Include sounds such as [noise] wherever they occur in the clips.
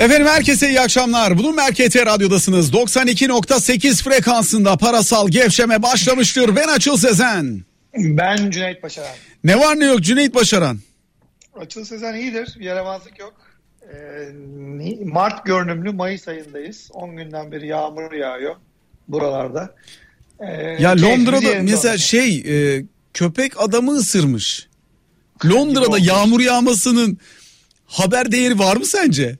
Efendim herkese iyi akşamlar. Bulun Merkete Radyo'dasınız. 92.8 frekansında parasal gevşeme başlamıştır. Ben Açıl Sezen. Ben Cüneyt Başaran. Ne var ne yok Cüneyt Başaran? Açıl Sezen iyidir. Yaramazlık yok. Ee, Mart görünümlü Mayıs ayındayız. 10 günden beri yağmur yağıyor buralarda. Ee, ya Londra'da mesela şey e, köpek adamı ısırmış. Londra'da yağmur yağmasının haber değeri var mı sence?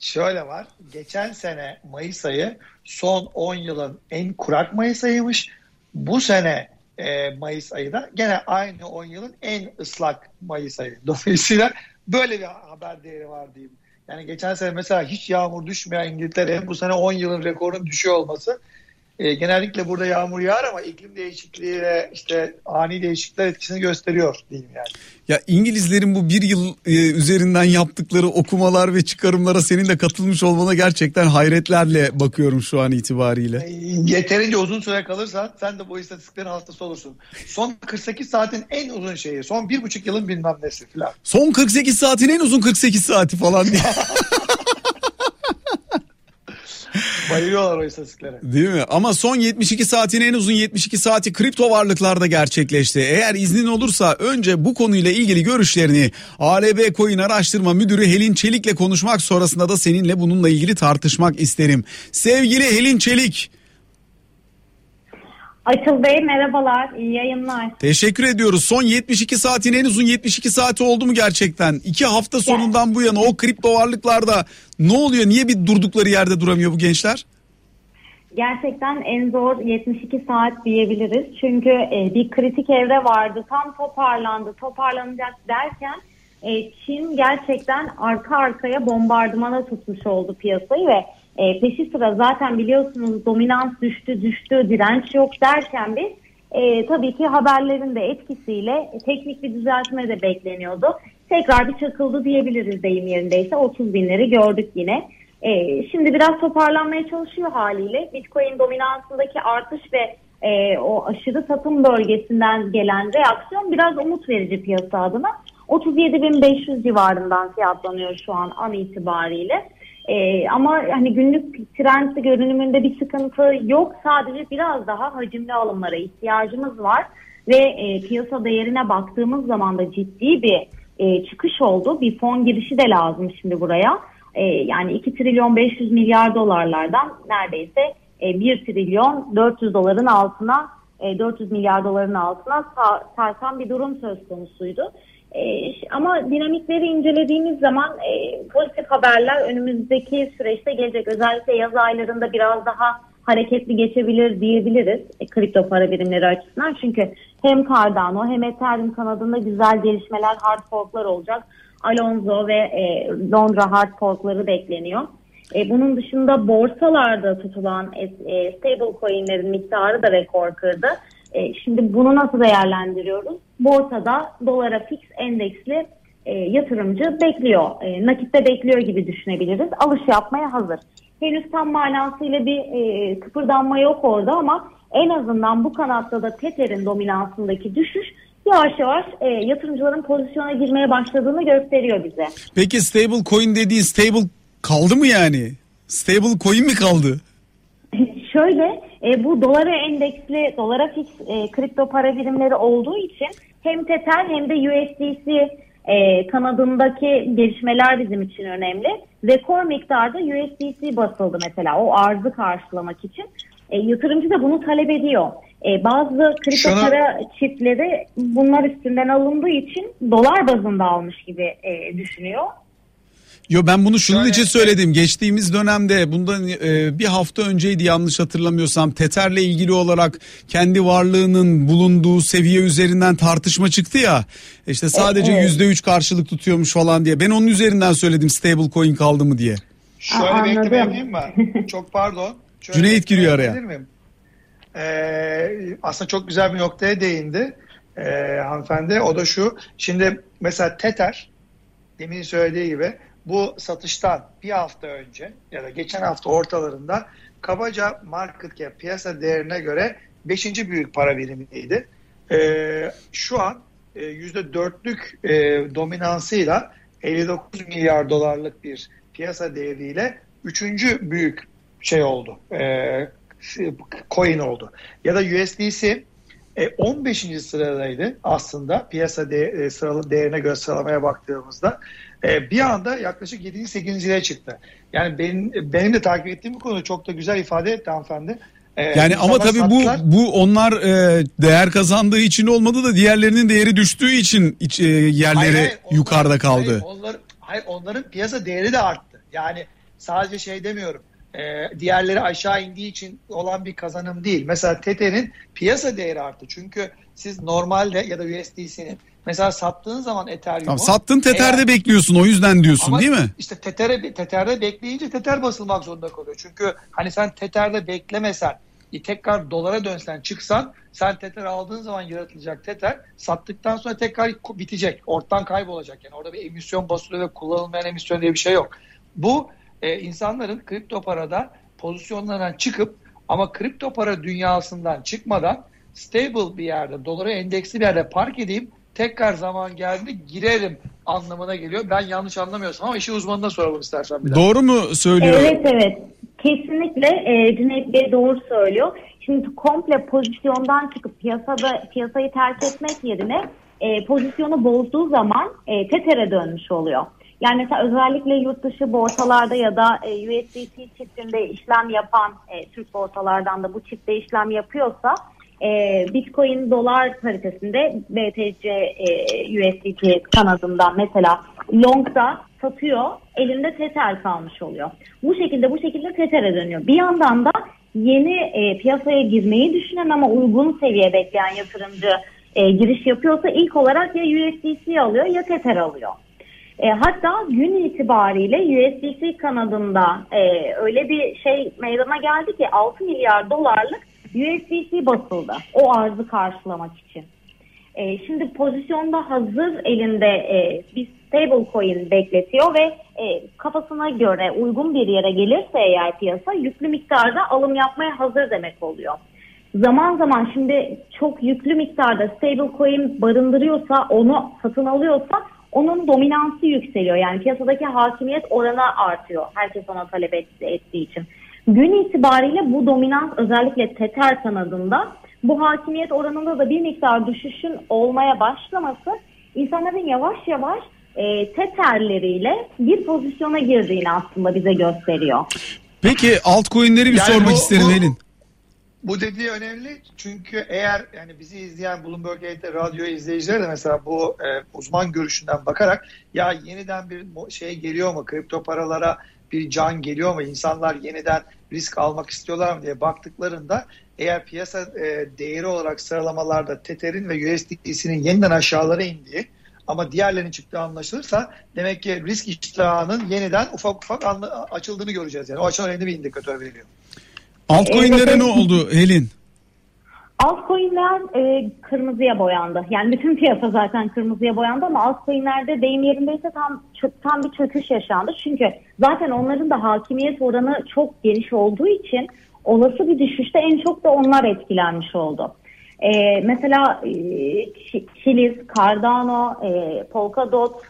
Şöyle var. Geçen sene Mayıs ayı son 10 yılın en kurak Mayıs ayıymış. Bu sene e, Mayıs ayı da gene aynı 10 yılın en ıslak Mayıs ayı. [laughs] Dolayısıyla böyle bir haber değeri var diyeyim. Yani geçen sene mesela hiç yağmur düşmeyen İngiltere bu sene 10 yılın rekorun düşüyor olması e, genellikle burada yağmur yağar ama iklim değişikliği ve işte ani değişiklikler etkisini gösteriyor diyeyim yani. Ya İngilizlerin bu bir yıl e, üzerinden yaptıkları okumalar ve çıkarımlara senin de katılmış olmana gerçekten hayretlerle bakıyorum şu an itibariyle. E, yeterince uzun süre kalırsan sen de bu istatistiklerin hastası olursun. Son 48 saatin en uzun şeyi. Son bir buçuk yılın bilmem nesi falan. Son 48 saatin en uzun 48 saati falan diye. [laughs] Bayılıyorlar o istatistiklere. Değil mi? Ama son 72 saatin en uzun 72 saati kripto varlıklarda gerçekleşti. Eğer iznin olursa önce bu konuyla ilgili görüşlerini ALB Coin Araştırma Müdürü Helin Çelik'le konuşmak sonrasında da seninle bununla ilgili tartışmak isterim. Sevgili Helin Çelik. Açıl Bey merhabalar, iyi yayınlar. Teşekkür ediyoruz. Son 72 saatin en uzun 72 saati oldu mu gerçekten? İki hafta sonundan bu yana o kripto varlıklarda ne oluyor? Niye bir durdukları yerde duramıyor bu gençler? Gerçekten en zor 72 saat diyebiliriz. Çünkü e, bir kritik evre vardı. Tam toparlandı, toparlanacak derken e, Çin gerçekten arka arkaya bombardımana tutmuş oldu piyasayı ve e, peşi sıra zaten biliyorsunuz dominans düştü düştü direnç yok derken biz e, tabii ki haberlerin de etkisiyle teknik bir düzeltme de bekleniyordu. Tekrar bir çakıldı diyebiliriz deyim yerindeyse 30 binleri gördük yine. E, şimdi biraz toparlanmaya çalışıyor haliyle. Bitcoin dominansındaki artış ve e, o aşırı satım bölgesinden gelen reaksiyon biraz umut verici piyasa adına. 37.500 civarından fiyatlanıyor şu an an itibariyle. Ee, ama hani günlük trend görünümünde bir sıkıntı yok. Sadece biraz daha hacimli alımlara ihtiyacımız var. Ve e, piyasa değerine baktığımız zaman da ciddi bir e, çıkış oldu. Bir fon girişi de lazım şimdi buraya. E, yani 2 trilyon 500 milyar dolarlardan neredeyse e, 1 trilyon 400 doların altına e, 400 milyar doların altına sarkan bir durum söz konusuydu. E, ama dinamikleri incelediğimiz zaman e, pozitif haberler önümüzdeki süreçte gelecek. Özellikle yaz aylarında biraz daha hareketli geçebilir diyebiliriz e, kripto para birimleri açısından. Çünkü hem Cardano hem Ethereum kanadında güzel gelişmeler, hard forklar olacak. Alonzo ve e, Londra hard forkları bekleniyor. E, bunun dışında borsalarda tutulan e, e, stable coinlerin miktarı da rekor kırdı. E, şimdi bunu nasıl değerlendiriyoruz? Borsada dolara fix endeksli e, yatırımcı bekliyor. E, nakitte bekliyor gibi düşünebiliriz. Alış yapmaya hazır. Henüz tam manasıyla bir e, kıpırdanma yok orada ama en azından bu kanatta da Tether'in dominansındaki düşüş yavaş yavaş e, yatırımcıların pozisyona girmeye başladığını gösteriyor bize. Peki stable coin dediğin stable kaldı mı yani? Stable coin mi kaldı? [laughs] Şöyle e, bu dolara endeksli, dolara fix e, kripto para birimleri olduğu için hem Tether hem de USDC e, kanadındaki gelişmeler bizim için önemli. Rekor miktarda USDC basıldı mesela o arzı karşılamak için. E, yatırımcı da bunu talep ediyor. E, bazı kripto Şunu... para çiftleri bunlar üstünden alındığı için dolar bazında almış gibi e, düşünüyor. Yo ben bunu şunun Şöyle, için söyledim. Geçtiğimiz dönemde bundan e, bir hafta önceydi yanlış hatırlamıyorsam Tether'le ilgili olarak kendi varlığının bulunduğu seviye üzerinden tartışma çıktı ya. İşte sadece yüzde üç karşılık tutuyormuş falan diye. Ben onun üzerinden söyledim stable coin kaldı mı diye. Şöyle Aa, bir ekleme yapayım mı? [laughs] Çok pardon. Şöyle Cüneyt giriyor araya. Ee, aslında çok güzel bir noktaya değindi ee, hanımefendi. O da şu. Şimdi mesela Tether demin söylediği gibi bu satıştan bir hafta önce ya da geçen hafta ortalarında kabaca market cap piyasa değerine göre 5. büyük para birimiydi. Ee, şu an e, %4'lük e, dominansıyla 59 milyar dolarlık bir piyasa değeriyle üçüncü büyük şey oldu. E, coin oldu. Ya da USDC e, 15. sıradaydı aslında piyasa de, e, sıralı değerine göre sıralamaya baktığımızda. E, bir anda yaklaşık 7. 8. liraya çıktı. Yani benim, benim de takip ettiğim bu konuda çok da güzel ifade etti hanımefendi. Ee, yani ama tabii sattılar. bu bu onlar e, değer kazandığı için olmadı da diğerlerinin değeri düştüğü için iç, e, yerleri hayır, hayır, yukarıda onlar, kaldı. Hayır, onlar, hayır onların piyasa değeri de arttı. Yani sadece şey demiyorum. E, diğerleri aşağı indiği için olan bir kazanım değil. Mesela Tether'in piyasa değeri arttı. Çünkü siz normalde ya da USDC'nin Mesela sattığın zaman Ethereum'u... Tamam, sattın Tether'de eğer, bekliyorsun o yüzden diyorsun değil mi? İşte Tether'e, Tether'de bekleyince Tether basılmak zorunda kalıyor. Çünkü hani sen Tether'de beklemesen tekrar dolara dönsen çıksan sen Tether aldığın zaman yaratılacak Tether sattıktan sonra tekrar bitecek. Ortadan kaybolacak. Yani orada bir emisyon basılıyor ve kullanılmayan emisyon diye bir şey yok. Bu e, insanların kripto parada pozisyonlarından çıkıp ama kripto para dünyasından çıkmadan stable bir yerde, dolara endeksli bir yerde park edeyim tekrar zaman geldi girerim anlamına geliyor. Ben yanlış anlamıyorsam ama işi uzmanına soralım istersen bir daha. Doğru mu söylüyor? Evet evet. Kesinlikle e, Cüneyt Bey doğru söylüyor. Şimdi komple pozisyondan çıkıp piyasada piyasayı terk etmek yerine e, pozisyonu bozduğu zaman e, tetere dönmüş oluyor. Yani mesela özellikle yurt dışı borsalarda ya da e, USDT çiftinde işlem yapan e, Türk borsalardan da bu çifte işlem yapıyorsa e, Bitcoin dolar paritesinde BTC e, USDT kanadından mesela longda satıyor elinde Tether kalmış oluyor. Bu şekilde bu şekilde Tether'e dönüyor. Bir yandan da yeni e, piyasaya girmeyi düşünen ama uygun seviye bekleyen yatırımcı e, giriş yapıyorsa ilk olarak ya USDC alıyor ya Tether alıyor. E, hatta gün itibariyle USDC kanadında e, öyle bir şey meydana geldi ki 6 milyar dolarlık USDC basıldı o arzı karşılamak için. E, şimdi pozisyonda hazır elinde e, bir stable coin bekletiyor ve e, kafasına göre uygun bir yere gelirse eğer piyasa yüklü miktarda alım yapmaya hazır demek oluyor. Zaman zaman şimdi çok yüklü miktarda stable coin barındırıyorsa onu satın alıyorsa onun dominansı yükseliyor. Yani piyasadaki hakimiyet oranı artıyor. Herkes ona talep ettiği için. Gün itibariyle bu dominans özellikle Tether kanadında bu hakimiyet oranında da bir miktar düşüşün olmaya başlaması insanların yavaş yavaş e, Tether'leriyle bir pozisyona girdiğini aslında bize gösteriyor. Peki altcoin'leri bir yani sormak bu, isterim bu, Elin. Bu dediği önemli çünkü eğer yani bizi izleyen Bloomberg radyo izleyiciler de mesela bu e, uzman görüşünden bakarak ya yeniden bir şey geliyor mu kripto paralara bir can geliyor mu? İnsanlar yeniden risk almak istiyorlar mı diye baktıklarında eğer piyasa e, değeri olarak sıralamalarda Tether'in ve USDT'sinin yeniden aşağılara indiği ama diğerlerinin çıktığı anlaşılırsa demek ki risk iştahının yeniden ufak ufak açıldığını göreceğiz. Yani o açıdan önemli bir indikatör veriyor. Altcoin'lere ne oldu Helin? Altcoin'ler e, kırmızıya boyandı. Yani bütün piyasa zaten kırmızıya boyandı ama altcoin'lerde deyim yerindeyse tam tam bir çöküş yaşandı. Çünkü zaten onların da hakimiyet oranı çok geniş olduğu için olası bir düşüşte en çok da onlar etkilenmiş oldu. E, mesela e, Chiliz, Cardano, e, Polkadot,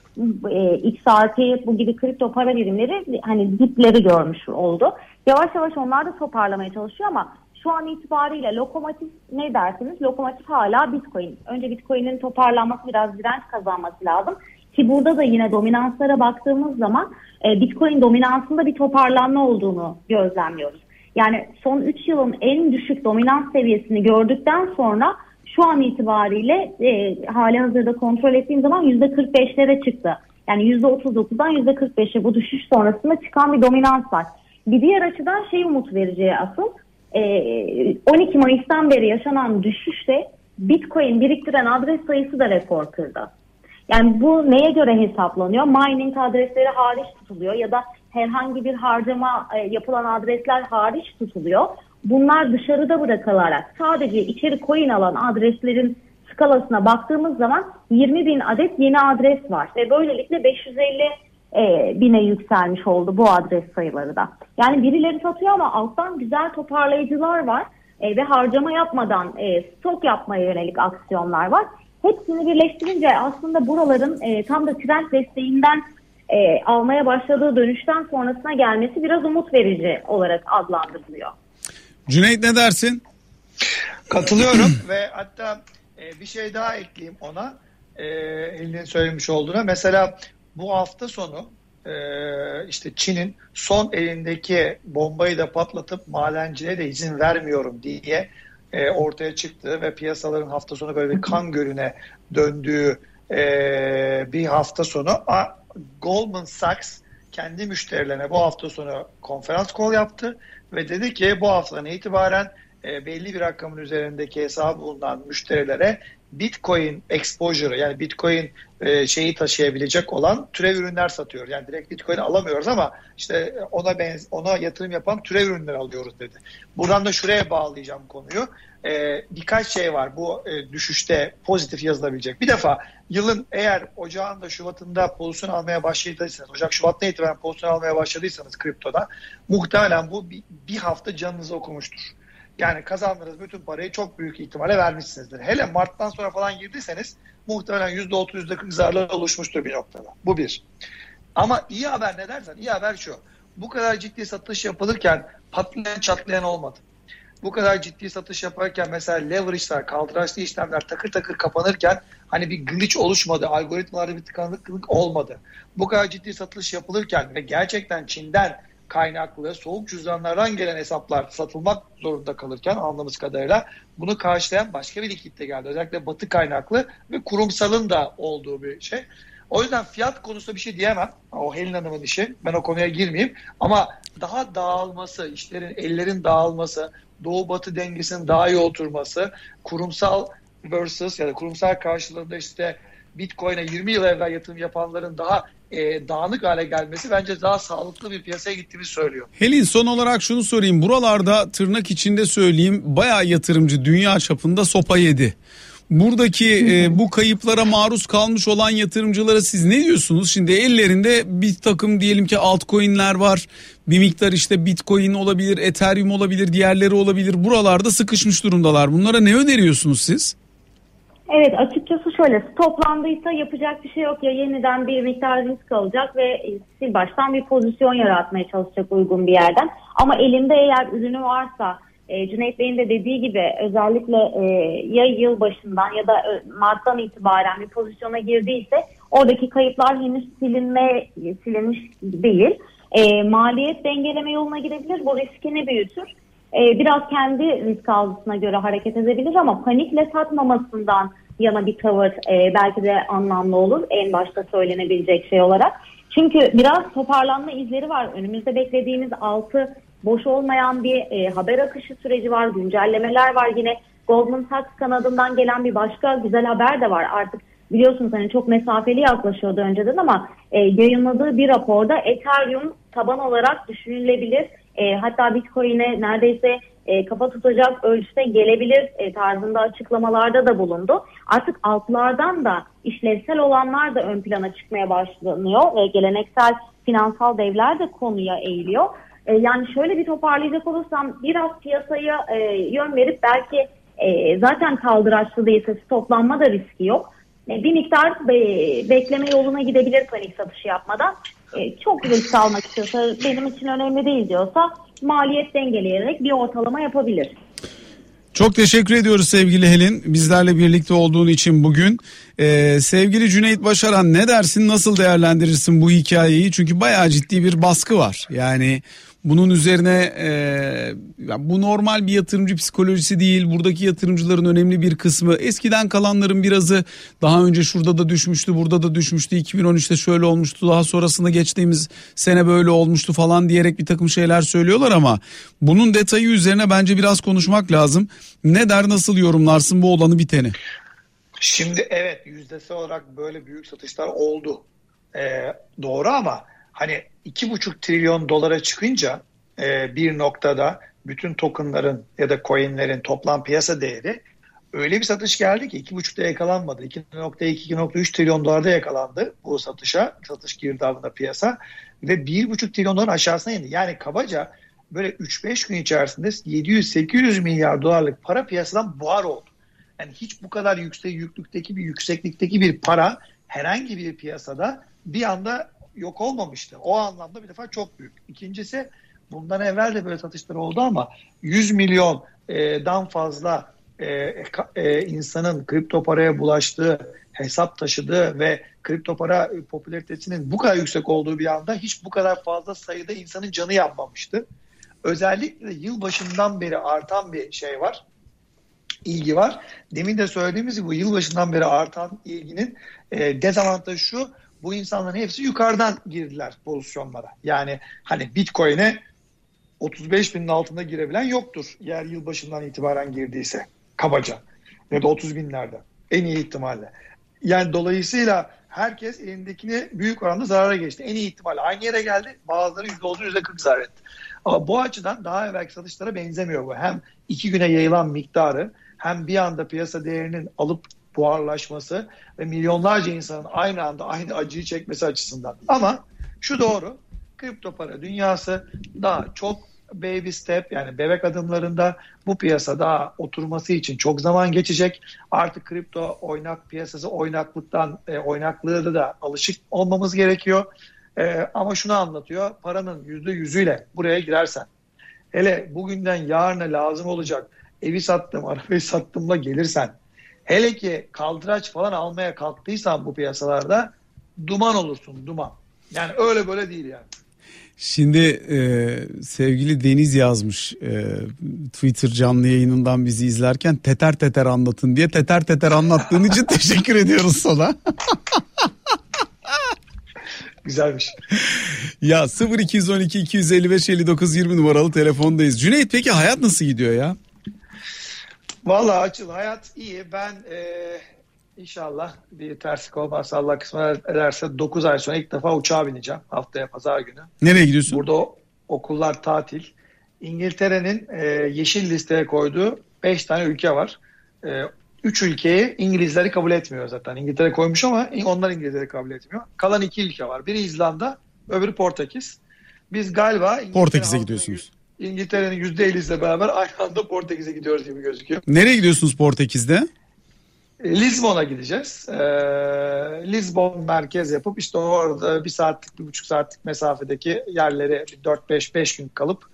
e, XRP bu gibi kripto para birimleri hani dipleri görmüş oldu. Yavaş yavaş onlar da toparlamaya çalışıyor ama şu an itibariyle lokomotif ne dersiniz? Lokomotif hala Bitcoin. Önce Bitcoin'in toparlanması biraz direnç kazanması lazım. Ki burada da yine dominanslara baktığımız zaman e, Bitcoin dominansında bir toparlanma olduğunu gözlemliyoruz. Yani son 3 yılın en düşük dominans seviyesini gördükten sonra şu an itibariyle e, hali hazırda kontrol ettiğim zaman %45'lere çıktı. Yani %39'dan %45'e bu düşüş sonrasında çıkan bir dominans var. Bir diğer açıdan şey umut verici asıl 12 e, Mayıs'tan beri yaşanan düşüşte Bitcoin biriktiren adres sayısı da rekor kırdı. Yani bu neye göre hesaplanıyor? Mining adresleri hariç tutuluyor ya da herhangi bir harcama e, yapılan adresler hariç tutuluyor. Bunlar dışarıda bırakılarak sadece içeri coin alan adreslerin skalasına baktığımız zaman 20 bin adet yeni adres var ve böylelikle 550 e, bine yükselmiş oldu bu adres sayıları da. Yani birileri satıyor ama alttan güzel toparlayıcılar var e, ve harcama yapmadan e, stok yapmaya yönelik aksiyonlar var. Hepsini birleştirince aslında buraların e, tam da trend desteğinden e, almaya başladığı dönüşten sonrasına gelmesi biraz umut verici olarak adlandırılıyor. Cüneyt ne dersin? Katılıyorum [clears throat] ve hatta e, bir şey daha ekleyeyim ona. E, Elin'in söylemiş olduğuna. Mesela bu hafta sonu e, işte Çin'in son elindeki bombayı da patlatıp madenciliğe de izin vermiyorum diye e, ortaya çıktı ve piyasaların hafta sonu böyle bir kan gölüne döndüğü e, bir hafta sonu. A, Goldman Sachs kendi müşterilerine bu hafta sonu konferans kol yaptı ve dedi ki bu haftadan itibaren e, belli bir rakamın üzerindeki hesabı bulunan müşterilere Bitcoin exposure yani Bitcoin e, şeyi taşıyabilecek olan türev ürünler satıyor. Yani direkt Bitcoin alamıyoruz ama işte ona benz ona yatırım yapan türev ürünler alıyoruz dedi. Buradan da şuraya bağlayacağım konuyu. E, birkaç şey var bu e, düşüşte pozitif yazılabilecek. Bir defa yılın eğer ocağın da Şubat'ında pozisyon almaya başladıysanız, Ocak Şubat'ta itibaren pozisyon almaya başladıysanız kriptoda muhtemelen bu bir, bir hafta canınızı okumuştur. Yani kazandığınız bütün parayı çok büyük ihtimalle vermişsinizdir. Hele Mart'tan sonra falan girdiyseniz muhtemelen %30 %40 zararlar oluşmuştur bir noktada. Bu bir. Ama iyi haber ne dersen iyi haber şu. Bu kadar ciddi satış yapılırken patlayan çatlayan olmadı. Bu kadar ciddi satış yaparken mesela leverage'lar, kaldıraçlı işlemler takır takır kapanırken hani bir glitch oluşmadı. Algoritmalarda bir tıkanıklık olmadı. Bu kadar ciddi satış yapılırken ve gerçekten Çin'den kaynaklı soğuk cüzdanlardan gelen hesaplar satılmak zorunda kalırken anladığımız kadarıyla bunu karşılayan başka bir likitte geldi. Özellikle batı kaynaklı ve kurumsalın da olduğu bir şey. O yüzden fiyat konusunda bir şey diyemem. O Helin Hanım'ın işi. Ben o konuya girmeyeyim. Ama daha dağılması, işlerin, ellerin dağılması, doğu batı dengesinin daha iyi oturması, kurumsal versus ya da kurumsal karşılığında işte Bitcoin'e 20 yıl evvel yatırım yapanların daha e, dağınık hale gelmesi bence daha sağlıklı bir piyasaya gittiğini söylüyor. Helin son olarak şunu sorayım. Buralarda tırnak içinde söyleyeyim bayağı yatırımcı dünya çapında sopa yedi. Buradaki e, bu kayıplara maruz kalmış olan yatırımcılara siz ne diyorsunuz? Şimdi ellerinde bir takım diyelim ki altcoin'ler var. Bir miktar işte Bitcoin olabilir, Ethereum olabilir, diğerleri olabilir. Buralarda sıkışmış durumdalar. Bunlara ne öneriyorsunuz siz? Evet açıkçası şöyle toplandıysa yapacak bir şey yok ya yeniden bir miktar risk alacak ve sil baştan bir pozisyon yaratmaya çalışacak uygun bir yerden. Ama elinde eğer ürünü varsa e, Cüneyt Bey'in de dediği gibi özellikle e, ya yıl başından ya da e, Mart'tan itibaren bir pozisyona girdiyse oradaki kayıplar henüz silinme silinmiş değil. E, maliyet dengeleme yoluna gidebilir bu riskini büyütür e, biraz kendi risk algısına göre hareket edebilir ama panikle satmamasından yana bir tavır e, belki de anlamlı olur en başta söylenebilecek şey olarak. Çünkü biraz toparlanma izleri var. Önümüzde beklediğimiz altı boş olmayan bir e, haber akışı süreci var, güncellemeler var. Yine Goldman Sachs kanadından gelen bir başka güzel haber de var. Artık biliyorsunuz hani çok mesafeli yaklaşıyordu önceden ama e, yayınladığı bir raporda Ethereum taban olarak düşünülebilir e, hatta Bitcoin'e neredeyse e, kafa tutacak ölçüde gelebilir e, tarzında açıklamalarda da bulundu. Artık altlardan da işlevsel olanlar da ön plana çıkmaya başlanıyor ve geleneksel finansal devler de konuya eğiliyor. E, yani şöyle bir toparlayacak olursam biraz piyasaya e, yön verip belki e, zaten kaldıraçlı değilse toplanma da riski yok. E, bir miktar be, bekleme yoluna gidebilir panik satışı yapmadan e, çok risk almak istiyorsa benim için önemli değil diyorsa maliyet dengeleyerek bir ortalama yapabilir. Çok teşekkür ediyoruz sevgili Helin. Bizlerle birlikte olduğun için bugün. Ee, sevgili Cüneyt Başaran ne dersin nasıl değerlendirirsin bu hikayeyi? Çünkü bayağı ciddi bir baskı var. Yani bunun üzerine e, bu normal bir yatırımcı psikolojisi değil. Buradaki yatırımcıların önemli bir kısmı eskiden kalanların birazı daha önce şurada da düşmüştü, burada da düşmüştü. 2013'te şöyle olmuştu, daha sonrasında geçtiğimiz sene böyle olmuştu falan diyerek bir takım şeyler söylüyorlar ama bunun detayı üzerine bence biraz konuşmak lazım. Ne der nasıl yorumlarsın bu olanı biteni? Şimdi evet yüzdesi olarak böyle büyük satışlar oldu. Ee, doğru ama hani iki buçuk trilyon dolara çıkınca e, bir noktada bütün tokenların ya da coinlerin toplam piyasa değeri öyle bir satış geldi ki iki buçukta yakalanmadı. 2.2-2.3 trilyon dolarda yakalandı bu satışa. Satış girdabında piyasa ve bir buçuk trilyon dolar aşağısına indi. Yani kabaca böyle 3-5 gün içerisinde 700-800 milyar dolarlık para piyasadan buhar oldu. Yani hiç bu kadar yüksek yüklükteki bir yükseklikteki bir para herhangi bir piyasada bir anda yok olmamıştı. O anlamda bir defa çok büyük. İkincisi bundan evvel de böyle satışlar oldu ama 100 milyondan fazla e, e, insanın kripto paraya bulaştığı, hesap taşıdığı ve kripto para popülaritesinin bu kadar yüksek olduğu bir anda hiç bu kadar fazla sayıda insanın canı yanmamıştı. Özellikle yıl başından beri artan bir şey var ilgi var. Demin de söylediğimiz gibi bu yılbaşından beri artan ilginin e, dezavantajı şu bu insanların hepsi yukarıdan girdiler pozisyonlara. Yani hani Bitcoin'e 35 binin altında girebilen yoktur. Yer yılbaşından itibaren girdiyse kabaca ya da 30 binlerde en iyi ihtimalle. Yani dolayısıyla herkes elindekini büyük oranda zarara geçti. En iyi ihtimalle aynı yere geldi. Bazıları %30 %40 zarar etti. Ama bu açıdan daha evvelki satışlara benzemiyor bu. Hem iki güne yayılan miktarı hem bir anda piyasa değerinin alıp buharlaşması ve milyonlarca insanın aynı anda aynı acıyı çekmesi açısından. Ama şu doğru, kripto para dünyası daha çok baby step yani bebek adımlarında bu piyasa daha oturması için çok zaman geçecek. Artık kripto oynak piyasası oynaklıktan e, oynaklığı da alışık olmamız gerekiyor. E, ama şunu anlatıyor paranın yüzde yüzüyle buraya girersen hele bugünden yarına lazım olacak evi sattım arabayı sattımla gelirsen hele ki kaldıraç falan almaya kalktıysan bu piyasalarda duman olursun duman. Yani öyle böyle değil yani. Şimdi e, sevgili Deniz yazmış e, Twitter canlı yayınından bizi izlerken teter teter anlatın diye teter teter anlattığın için [laughs] teşekkür ediyoruz sana. [laughs] Güzelmiş. Ya 0212 255 59 20 numaralı telefondayız. Cüneyt peki hayat nasıl gidiyor ya? Vallahi açıl hayat iyi. Ben e, inşallah bir terslik olmazsa Allah kısmet ederse 9 ay sonra ilk defa uçağa bineceğim haftaya pazar günü. Nereye gidiyorsun? Burada okullar tatil. İngiltere'nin e, yeşil listeye koyduğu 5 tane ülke var. E, 3 ülkeyi İngilizleri kabul etmiyor zaten. İngiltere koymuş ama onlar İngilizleri kabul etmiyor. Kalan 2 ülke var. Biri İzlanda, öbürü Portekiz. Biz galiba Portekiz'e gidiyorsunuz. İngiltere'nin %50'siyle beraber aynı anda Portekiz'e gidiyoruz gibi gözüküyor. Nereye gidiyorsunuz Portekiz'de? E, Lizbon'a gideceğiz. Ee, Lizbon merkez yapıp işte orada bir saatlik, bir buçuk saatlik mesafedeki yerlere 4-5-5 gün kalıp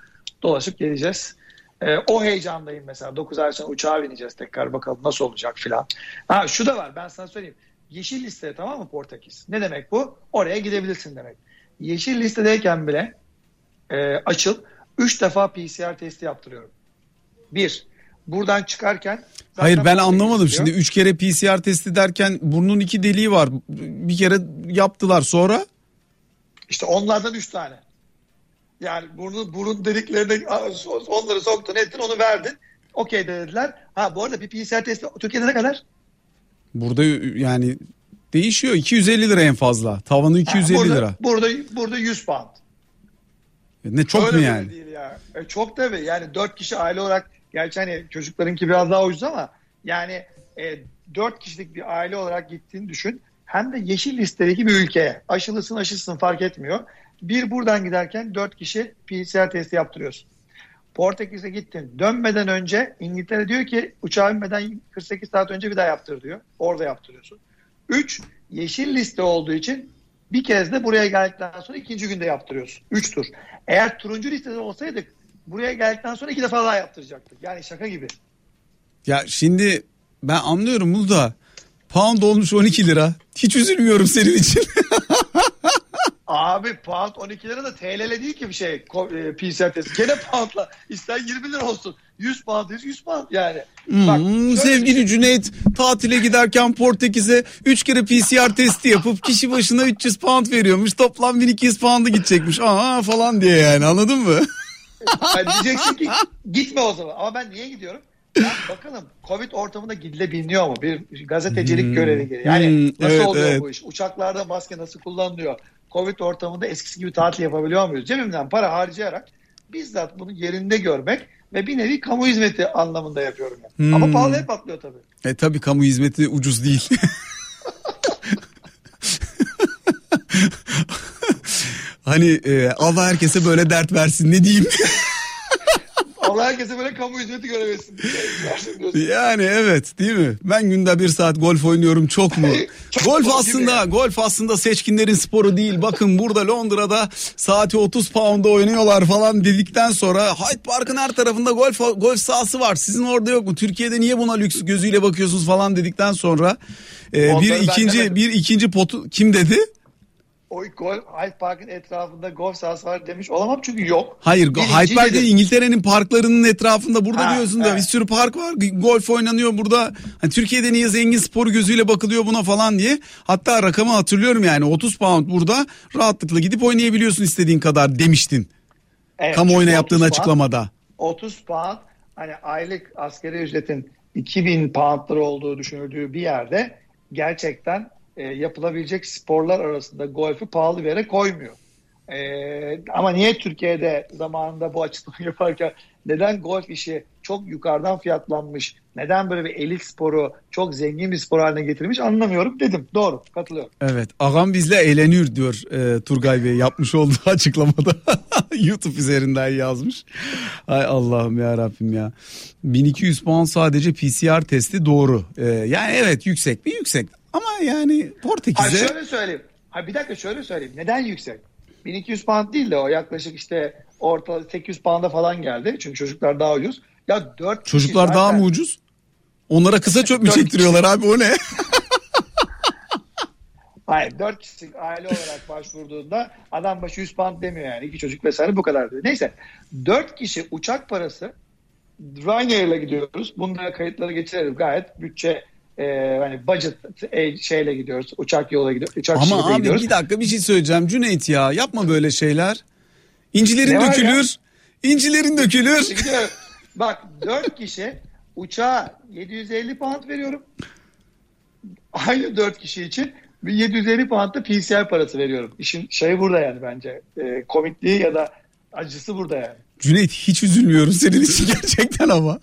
dolaşıp geleceğiz. Ee, o heyecandayım mesela. 9 ay sonra uçağa bineceğiz tekrar bakalım nasıl olacak filan. Ha şu da var ben sana söyleyeyim. Yeşil liste tamam mı Portekiz? Ne demek bu? Oraya gidebilirsin demek. Yeşil listedeyken bile e, açıl 3 defa PCR testi yaptırıyorum. Bir, buradan çıkarken Hayır ben anlamadım şimdi 3 kere PCR testi derken burnun iki deliği var. Bir kere yaptılar sonra? İşte onlardan 3 tane. Yani burun, burun deliklerine onları soktun ettin onu verdin. Okey dediler. Ha bu arada bir PCR testi Türkiye'de ne kadar? Burada yani değişiyor 250 lira en fazla. Tavanı 250 ha, burada, lira. Burada burada 100 pound. Ne çok Öyle mu yani? Değil ya. E, çok tabii. Yani 4 kişi aile olarak gerçi hani çocuklarınki biraz daha ucuz ama yani e, 4 kişilik bir aile olarak gittiğini düşün. Hem de yeşil listedeki bir ülkeye. Aşılısın aşısın fark etmiyor. Bir buradan giderken 4 kişi PCR testi yaptırıyorsun. Portekiz'e gittin. Dönmeden önce İngiltere diyor ki uçağa binmeden 48 saat önce bir daha yaptır diyor. Orada yaptırıyorsun. 3. Yeşil liste olduğu için bir kez de buraya geldikten sonra ikinci günde yaptırıyorsun. 3 tur. Eğer turuncu listede olsaydık buraya geldikten sonra iki defa daha yaptıracaktık. Yani şaka gibi. Ya şimdi ben anlıyorum bunu da pound olmuş 12 lira. Hiç üzülmüyorum senin için. [laughs] Abi pound 12 lira da TL'le değil ki bir şey PCR testi. Gene poundla. İster 20 lira olsun. 100 pound 100 pound yani. Hmm, Bak, sevgili şey... Cüneyt tatile giderken Portekiz'e 3 kere PCR testi yapıp kişi başına 300 pound veriyormuş. Toplam 1200 pound'a gidecekmiş. Aa falan diye yani anladın mı? [laughs] yani diyeceksin ki gitme o zaman. Ama ben niye gidiyorum? Ya bakalım Covid ortamında gidilebiliyor mu? Bir gazetecilik hmm. görevi gereği. Yani hmm, nasıl evet, oluyor evet. bu iş? Uçaklarda maske nasıl kullanılıyor? Covid ortamında eskisi gibi tatil yapabiliyor muyuz? Cebimden para harcayarak bizzat bunu yerinde görmek ve bir nevi kamu hizmeti anlamında yapıyorum. Yani. Hmm. Ama pahalıya patlıyor tabii. E tabii kamu hizmeti ucuz değil. [laughs] hani e, Allah herkese böyle dert versin ne diyeyim. [laughs] Allah herkese böyle kamu hizmeti görebilsin. Yani evet değil mi? Ben günde bir saat golf oynuyorum çok mu? [laughs] Çok golf aslında mi? golf aslında seçkinlerin sporu değil. Bakın burada Londra'da saati 30 pound'a oynuyorlar falan dedikten sonra Hyde Park'ın her tarafında golf golf sahası var. Sizin orada yok mu? Türkiye'de niye buna lüks gözüyle bakıyorsunuz falan dedikten sonra e, bir ikinci bir ikinci potu kim dedi? O golf Hyde Park'ın etrafında golf sahası var demiş olamam çünkü yok. Hayır Birinci Hyde Park değil İngiltere'nin parklarının etrafında burada Ha, diyorsun da evet. bir sürü park var. Golf oynanıyor burada. Hani Türkiye'de niye zengin sporu gözüyle bakılıyor buna falan diye. Hatta rakamı hatırlıyorum yani. 30 pound burada rahatlıkla gidip oynayabiliyorsun istediğin kadar demiştin. Evet, kamuoyuna yaptığın 30 pound- açıklamada. 30 pound hani aylık askeri ücretin 2000 poundları olduğu düşünüldüğü bir yerde gerçekten e, yapılabilecek sporlar arasında golfü pahalı bir yere koymuyor. E, ama niye Türkiye'de zamanında bu açıklamayı [laughs] yaparken neden golf işi çok yukarıdan fiyatlanmış, neden böyle bir elit sporu çok zengin bir spor haline getirmiş anlamıyorum dedim. Doğru katılıyorum. evet ağam bizle eğleniyor diyor e, Turgay Bey yapmış olduğu [laughs] açıklamada [laughs] YouTube üzerinden yazmış ay Allah'ım ya Rabbim ya 1200 puan sadece PCR testi doğru E, yani evet yüksek bir yüksek ama yani Ha Portekiz'e şöyle söyleyeyim. Ha bir dakika şöyle söyleyeyim. Neden yüksek? 1200 pound değil de o yaklaşık işte orta 800 pound'a falan geldi. Çünkü çocuklar daha ucuz. Ya 4 Çocuklar daha mı ucuz? Onlara kısa çöp mü çektiriyorlar abi o ne? [laughs] Hayır 4 kişilik aile olarak başvurduğunda adam başı 100 pound demiyor yani. iki çocuk vesaire bu kadar diyor. Neyse 4 kişi uçak parası Ryanair'le gidiyoruz. Bunlara kayıtları geçirelim gayet bütçe e, hani budget e, şeyle gidiyoruz. Uçak yola gidiyoruz. Uçak Ama abi gidiyoruz. bir dakika bir şey söyleyeceğim Cüneyt ya yapma böyle şeyler. İncilerin Ne dökülür. İncilerin dökülür. [laughs] Gidiyor. Bak 4 kişi uçağa 750 pound veriyorum. Aynı 4 kişi için bir 750 pound da PCR parası veriyorum. İşin şeyi burada yani bence. E, komikliği ya da acısı burada yani. Cüneyt hiç üzülmüyorum senin için [laughs] gerçekten ama.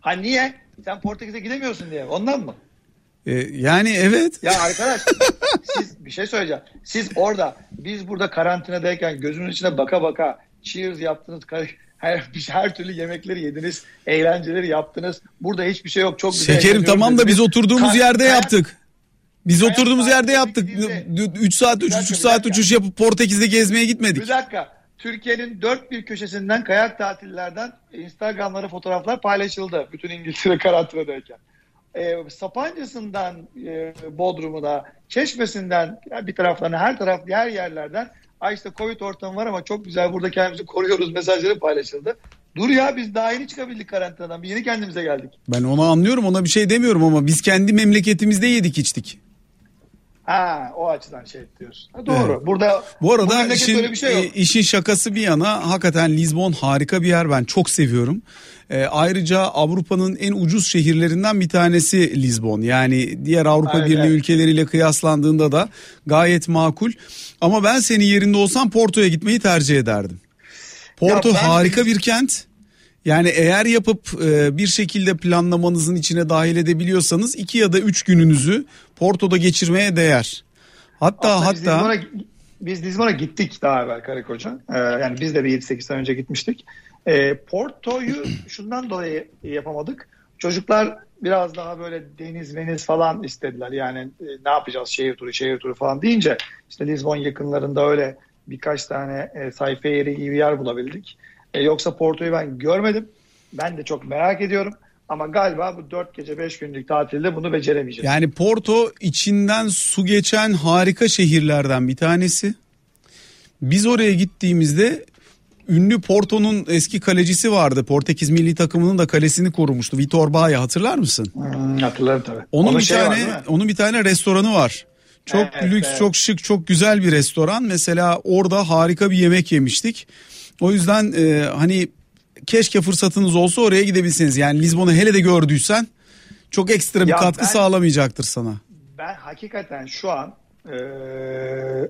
Ha niye? Sen Portekiz'e gidemiyorsun diye. Ondan mı? Ee, yani evet. Ya arkadaş [laughs] siz bir şey söyleyeceğim. Siz orada biz burada karantinadayken gözünün içine baka baka cheers yaptınız. Her, her türlü yemekleri yediniz. Eğlenceleri yaptınız. Burada hiçbir şey yok. Çok güzel. Şekerim tamam da biz oturduğumuz Ka- yerde yaptık. Biz kayak oturduğumuz yerde yaptık. gidildi. 3 saat, Bir 3,5 dakika, bir saat uçuş yapıp Portekiz'de gezmeye gitmedik. Bir dakika. Türkiye'nin dört bir köşesinden kayak tatillerden Instagram'lara fotoğraflar paylaşıldı. Bütün İngiltere [laughs] karantinadayken. Ee, Sapancası'ndan e, Bodrum'una, Çeşmesi'nden bir taraflarına her taraf diğer yerlerden ay işte Covid ortamı var ama çok güzel burada kendimizi koruyoruz mesajları paylaşıldı. Dur ya biz daha yeni çıkabildik karantinadan. Yeni kendimize geldik. Ben onu anlıyorum ona bir şey demiyorum ama biz kendi memleketimizde yedik içtik. Ha o açıdan şey diyorsun. Ha, doğru. Evet. Burada Bu arada memlekette işin, bir şey yok. işin şakası bir yana hakikaten Lizbon harika bir yer ben çok seviyorum. E, ayrıca Avrupa'nın en ucuz şehirlerinden bir tanesi Lizbon. Yani diğer Avrupa Evet, Birliği ülkeleriyle kıyaslandığında da gayet makul. Ama ben senin yerinde olsam Porto'ya gitmeyi tercih ederdim. Porto ben- harika bir kent. Yani eğer yapıp e, bir şekilde planlamanızın içine dahil edebiliyorsanız iki ya da üç gününüzü Porto'da geçirmeye değer. Hatta Aslında biz hatta Lizbon'a, biz Lizbon'a gittik daha evvel karı koca. Ee, yani biz de bir 7-8 sene önce gitmiştik. Ee, Porto'yu [clears throat] şundan dolayı yapamadık. Çocuklar biraz daha böyle deniz meniz falan istediler. Yani e, ne yapacağız şehir turu şehir turu falan deyince işte Lizbon yakınlarında öyle birkaç tane e, sayfa yeri iyi bir yer bulabildik. E, yoksa Porto'yu ben görmedim. Ben de çok merak ediyorum. Ama galiba bu 4 gece 5 günlük tatilde bunu beceremeyeceğiz. Yani Porto içinden su geçen harika şehirlerden bir tanesi. Biz oraya gittiğimizde ünlü Porto'nun eski kalecisi vardı. Portekiz milli takımının da kalesini korumuştu. Vitor Baia hatırlar mısın? Hmm, hatırlarım tabii. Onun, bir şey var, tane mi? onun bir tane restoranı var. Çok Evet, lüks, evet. çok şık, çok güzel bir restoran. Mesela orada harika bir yemek yemiştik. O yüzden e, hani keşke fırsatınız olsa oraya gidebilseniz. Yani Lizbon'u hele de gördüysen çok ekstra bir Ya katkı ben- sağlamayacaktır sana. Ben hakikaten şu an e,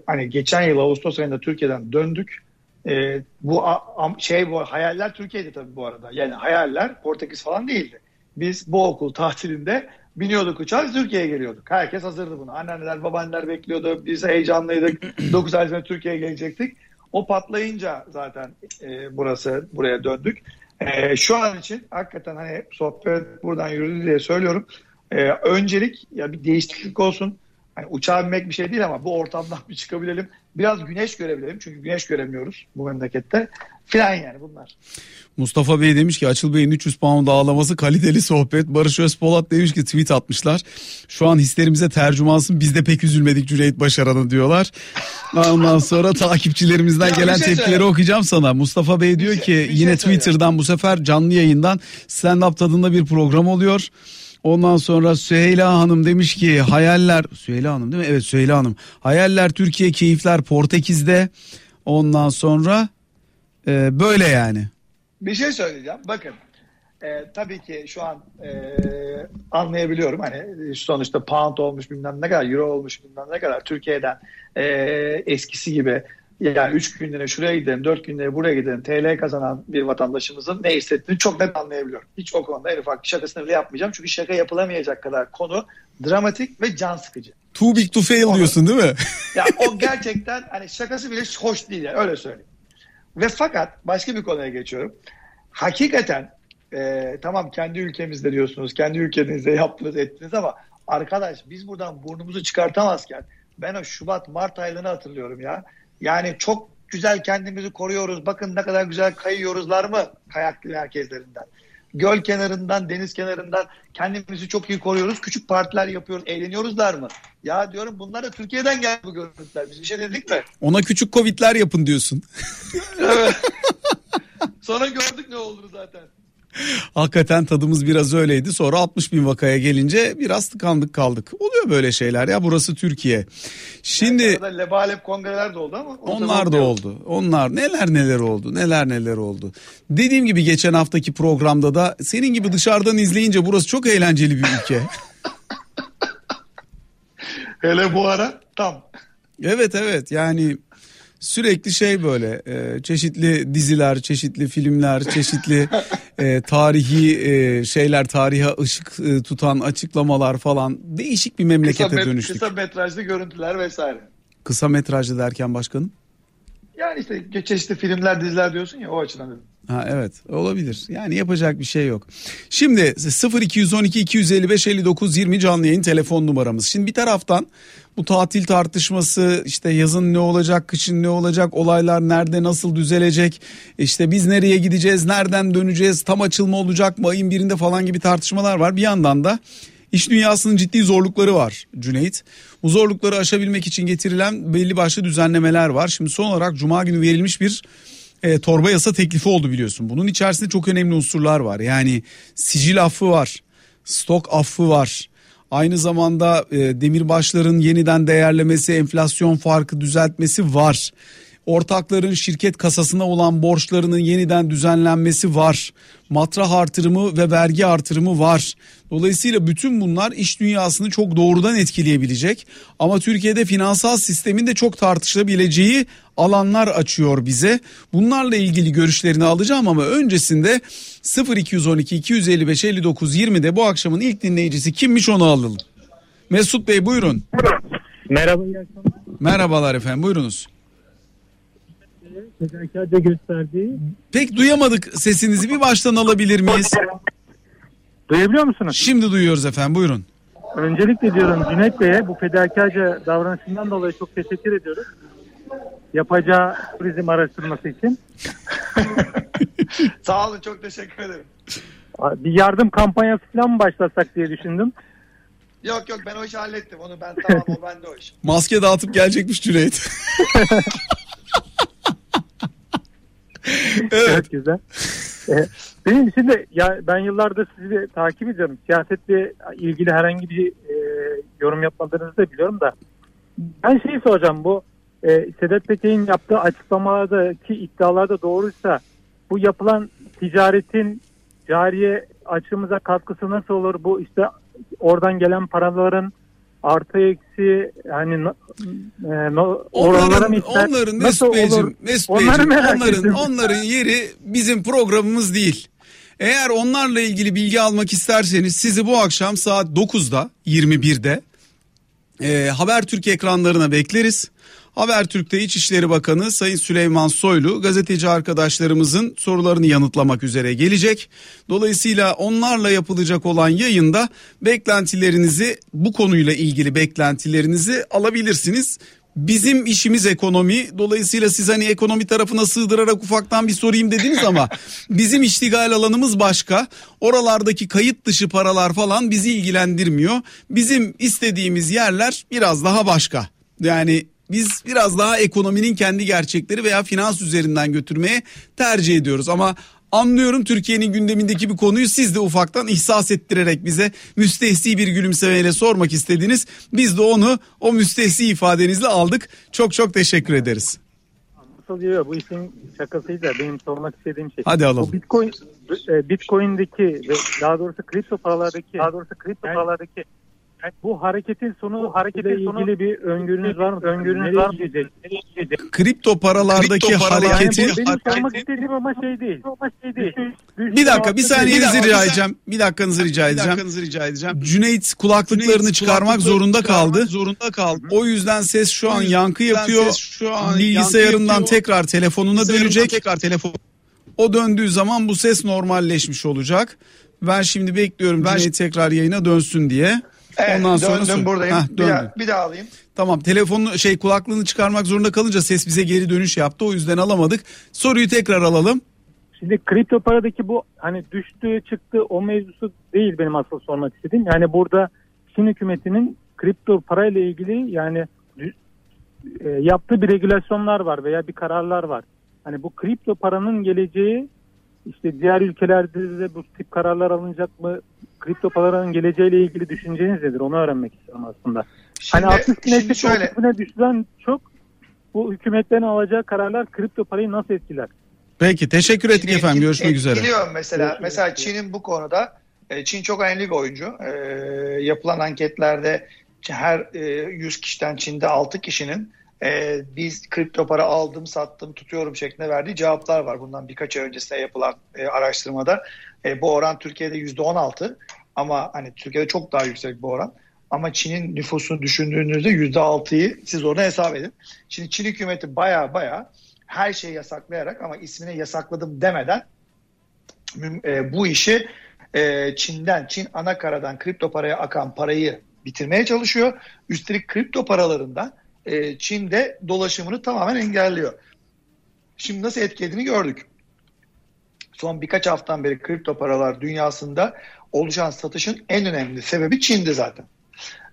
hani geçen yıl Ağustos ayında Türkiye'den döndük. E, bu a- şey bu hayaller Türkiye'de tabii bu arada. Yani hayaller Portekiz falan değildi. Biz bu okul tatilinde biniyorduk uçağa Türkiye'ye geliyorduk. Herkes hazırdı buna. Anneanneler, babaanneler bekliyordu. Biz heyecanlıydık. [clears throat] 9 ay sonra Türkiye'ye gelecektik. O patlayınca zaten e, burası buraya döndük. E, şu an için hakikaten hani sohbet buradan yürüdü diye söylüyorum. E, öncelik ya bir değişiklik olsun. Hani uçağa binmek bir şey değil ama bu ortamdan bir çıkabilelim. Biraz güneş görebilelim. Çünkü güneş göremiyoruz bu memlekette. Filan yani bunlar. Mustafa Bey demiş ki Açıl Bey'in 300 pound ağlaması kaliteli sohbet. Barış Özpolat demiş ki tweet atmışlar. Şu an hislerimize tercümansın biz de pek üzülmedik Cüneyt Başaran'ı diyorlar. [laughs] Ondan sonra takipçilerimizden gelen şey tepkileri söyle. okuyacağım sana. Mustafa Bey diyor şey- ki bir şey yine söyle. Twitter'dan bu sefer canlı yayından stand-up tadında bir program oluyor. Ondan sonra Süheyla Hanım demiş ki hayaller Süheyla Hanım değil mi? Evet Süheyla Hanım. Hayaller Türkiye keyifler Portekiz'de. Ondan sonra e, böyle yani. Bir şey söyleyeceğim. Bakın e, tabii ki şu an e, anlayabiliyorum. Hani sonuçta pound olmuş bilmem ne kadar, euro olmuş bilmem ne kadar Türkiye'den e, eskisi gibi yani 3 günlüğüne şuraya gidelim, 4 günlüğüne buraya gidelim, TL kazanan bir vatandaşımızın ne hissettiğini çok net anlayabiliyorum. Hiç o konuda en ufak şakasını bile yapmayacağım. Çünkü şaka yapılamayacak kadar konu dramatik ve can sıkıcı. Too big to fail diyorsun değil mi? Ya o gerçekten hani şakası bile hoş değil yani öyle söyleyeyim. Ve fakat başka bir konuya geçiyorum. Hakikaten e, tamam kendi ülkemizde diyorsunuz, kendi ülkenizde yaptınız ettiniz ama arkadaş biz buradan burnumuzu çıkartamazken ben o Şubat Mart aylarını hatırlıyorum ya. Yani çok güzel kendimizi koruyoruz. Bakın ne kadar güzel kayıyoruzlar mı kayak merkezlerinden. Göl kenarından, deniz kenarından kendimizi çok iyi koruyoruz. Küçük partiler yapıyoruz, eğleniyoruzlar mı? Ya diyorum bunlar da Türkiye'den geldi bu görüntüler. Biz bir şey dedik mi? Ona küçük covidler yapın diyorsun. Evet. Sonra gördük ne olduğunu zaten. [laughs] Hakikaten tadımız biraz öyleydi. Sonra 60 bin vakaya gelince biraz tıkandık kaldık. Oluyor böyle şeyler ya burası Türkiye. Şimdi Yani lebalep kongreler de oldu ama. onlar da yok. oldu. Onlar neler neler oldu. Neler neler oldu. Dediğim gibi geçen haftaki programda da senin gibi dışarıdan izleyince burası çok eğlenceli bir ülke. [laughs] Hele bu ara tam. Evet evet yani sürekli şey böyle e, çeşitli diziler, çeşitli filmler, çeşitli [laughs] e, tarihi e, şeyler, tarihe ışık e, tutan açıklamalar falan değişik bir Kısa, memlekete met- dönüştük. kısa metrajlı görüntüler vesaire. Kısa metrajlı derken başkanım? Yani işte çeşitli filmler, diziler diyorsun ya o açıdan dedim. Ha evet olabilir. Yani yapacak bir şey yok. Şimdi 0212 255 59 20 canlı yayın telefon numaramız. Şimdi bir taraftan bu tatil tartışması işte yazın ne olacak, kışın ne olacak, olaylar nerede nasıl düzelecek, işte biz nereye gideceğiz, nereden döneceğiz, tam açılma olacak mı ayın birinde falan gibi tartışmalar var. Bir yandan da İş dünyasının ciddi zorlukları var Cüneyt. Bu zorlukları aşabilmek için getirilen belli başlı düzenlemeler var. Şimdi son olarak Cuma günü verilmiş bir e, torba yasa teklifi oldu biliyorsun. Bunun içerisinde çok önemli unsurlar var. Yani sicil affı var, stok affı var. Aynı zamanda e, demirbaşların yeniden değerlemesi, enflasyon farkı düzeltmesi var. Ortakların şirket kasasına olan borçlarının yeniden düzenlenmesi var. Matrah artırımı ve vergi artırımı var. Dolayısıyla bütün bunlar iş dünyasını çok doğrudan etkileyebilecek. Ama Türkiye'de finansal sistemin de çok tartışılabileceği alanlar açıyor bize. Bunlarla ilgili görüşlerini alacağım ama öncesinde 0212 255 59 20'de bu akşamın ilk dinleyicisi kimmiş onu alalım. Mesut Bey buyurun. Merhaba. Merhabalar efendim buyurunuz. Fedakarca gösterdiği. Pek duyamadık sesinizi bir baştan alabilir miyiz? Duyabiliyor musunuz? Şimdi duyuyoruz efendim buyurun. Öncelikle diyorum Cüneyt Bey'e bu fedakarca davranışından dolayı çok teşekkür ediyoruz. Yapacağı turizm araştırması için. [laughs] Sağ olun çok teşekkür ederim. Bir yardım kampanyası falan mı başlatsak diye düşündüm. Yok yok ben o işi hallettim. Onu ben tamam o bende o iş. [laughs] Maske dağıtıp gelecekmiş Cüneyt. [laughs] evet. Çok güzel. [laughs] Benim şimdi ya ben yıllardır sizi takip ediyorum. Siyasetle ilgili herhangi bir e, yorum yapmadığınızı da biliyorum da. Ben şeyi soracağım bu e, Sedat Peker'in yaptığı açıklamalardaki iddialar da doğruysa bu yapılan ticaretin cariye açımıza katkısı nasıl olur? Bu işte oradan gelen paraların artı eksi yani no, e, no, oralara mı Onların, ister? onların Mesut? Beyciğim, Mesut Beyciğim, onların, ettim. onların yeri bizim programımız değil. Eğer onlarla ilgili bilgi almak isterseniz sizi bu akşam saat 9'da 21'de e, Habertürk ekranlarına bekleriz. Habertürk'te İçişleri Bakanı Sayın Süleyman Soylu gazeteci arkadaşlarımızın sorularını yanıtlamak üzere gelecek. Dolayısıyla onlarla yapılacak olan yayında beklentilerinizi bu konuyla ilgili beklentilerinizi alabilirsiniz. Bizim işimiz ekonomi. Dolayısıyla siz hani ekonomi tarafına sığdırarak ufaktan bir sorayım dediniz ama [laughs] bizim iştigal alanımız başka. Oralardaki kayıt dışı paralar falan bizi ilgilendirmiyor. Bizim istediğimiz yerler biraz daha başka. Yani biz biraz daha ekonominin kendi gerçekleri veya finans üzerinden götürmeye tercih ediyoruz ama Anlıyorum Türkiye'nin gündemindeki bir konuyu siz de ufaktan ihsas ettirerek bize müstehsi bir gülümsemeyle sormak istediniz. Biz de onu o müstehsi ifadenizle aldık. Çok çok teşekkür ederiz. Nasıl diyor bu işin şakasıydı benim sormak istediğim şey. Hadi alalım. Bu Bitcoin e, Bitcoin'deki ve daha doğrusu kripto paralardaki daha doğrusu kripto paralardaki bu hareketin sonu bu hareketin sonu ilgili bir öngörünüz var mı? Öngörünüz var mı? Kripto paralardaki Yani hareketi bu benim sormak istediğim ama şey değil. Ama şey değil. bir dakika bir saniyenizi rica edeceğim. Bir dakikanızı rica edeceğim. rica edeceğim. Cüneyt kulaklıklarını çıkarmak zorunda kaldı. Zorunda kaldı. O yüzden ses şu an yankı yapıyor. şu an Bilgisayarından yankı yapıyor. tekrar telefonuna dönecek. Tekrar telefon. O döndüğü zaman bu ses normalleşmiş olacak. Ben şimdi bekliyorum Ben- Cüneyt tekrar yayına dönsün diye. Evet, Ondan sonra döndüm buradayım. Heh, bir, daha, bir daha alayım. Tamam telefonunu şey kulaklığını çıkarmak zorunda kalınca ses bize geri dönüş yaptı. O yüzden alamadık. Soruyu tekrar alalım. Şimdi kripto paradaki bu hani düştü çıktı o mevzusu değil benim asıl sormak istediğim. Yani burada Çin hükümetinin kripto parayla ilgili yani e, yaptığı bir regülasyonlar var veya bir kararlar var. Hani bu kripto paranın geleceği işte diğer ülkelerde de bu tip kararlar alınacak mı? Kripto paraların geleceğiyle ilgili düşünceniz nedir? Onu öğrenmek istiyorum aslında. Şimdi, hani 60 bine şimdi şöyle 30 bine düşten çok bu hükümetlerin alacağı kararlar kripto parayı nasıl etkiler? Peki teşekkür ettik Şimdi efendim. Görüşmek üzere. Etkiliyor mesela. Görüşmek Mesela. Çin'in bu konuda e, Çin çok önemli bir oyuncu. E, yapılan anketlerde her e, 100 kişiden Çin'de 6 kişinin e, biz kripto para aldım sattım tutuyorum şeklinde verdiği cevaplar var. Bundan birkaç ay öncesinde yapılan e, araştırmada. E, bu oran Türkiye'de %16 ama hani Türkiye'de çok daha yüksek bu oran. Ama Çin'in nüfusunu düşündüğünüzde %6'yı siz orada hesap edin. Şimdi Çin hükümeti baya baya her şeyi yasaklayarak ama ismine yasakladım demeden e, bu işi e, Çin'den, Çin ana karadan kripto paraya akan parayı bitirmeye çalışıyor. Üstelik kripto paralarından e, Çin'de dolaşımını tamamen engelliyor. Şimdi nasıl etkilediğini gördük. Son birkaç haftadan beri kripto paralar dünyasında oluşan satışın en önemli sebebi Çin'di zaten.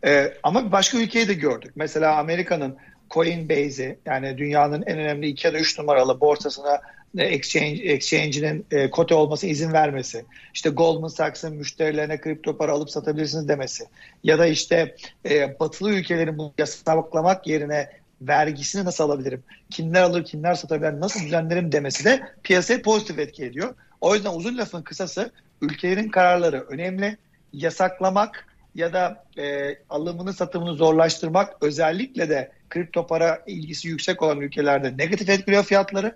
Ee, ama başka ülkeyi de gördük. Mesela Amerika'nın Coinbase'i yani dünyanın en önemli 2 ya da 3 numaralı borsasına e, exchange, exchange'inin e, kote olması izin vermesi. İşte Goldman Sachs'ın müşterilerine kripto para alıp satabilirsiniz demesi. Ya da işte e, batılı ülkelerin bunu yasaklamak yerine vergisini nasıl alabilirim? Kimler alır, kimler satabilir, nasıl düzenlerim demesi de piyasaya pozitif etki ediyor. O yüzden uzun lafın kısası ülkelerin kararları önemli. Yasaklamak ya da e, alımını satımını zorlaştırmak özellikle de kripto para ilgisi yüksek olan ülkelerde negatif etkiliyor fiyatları.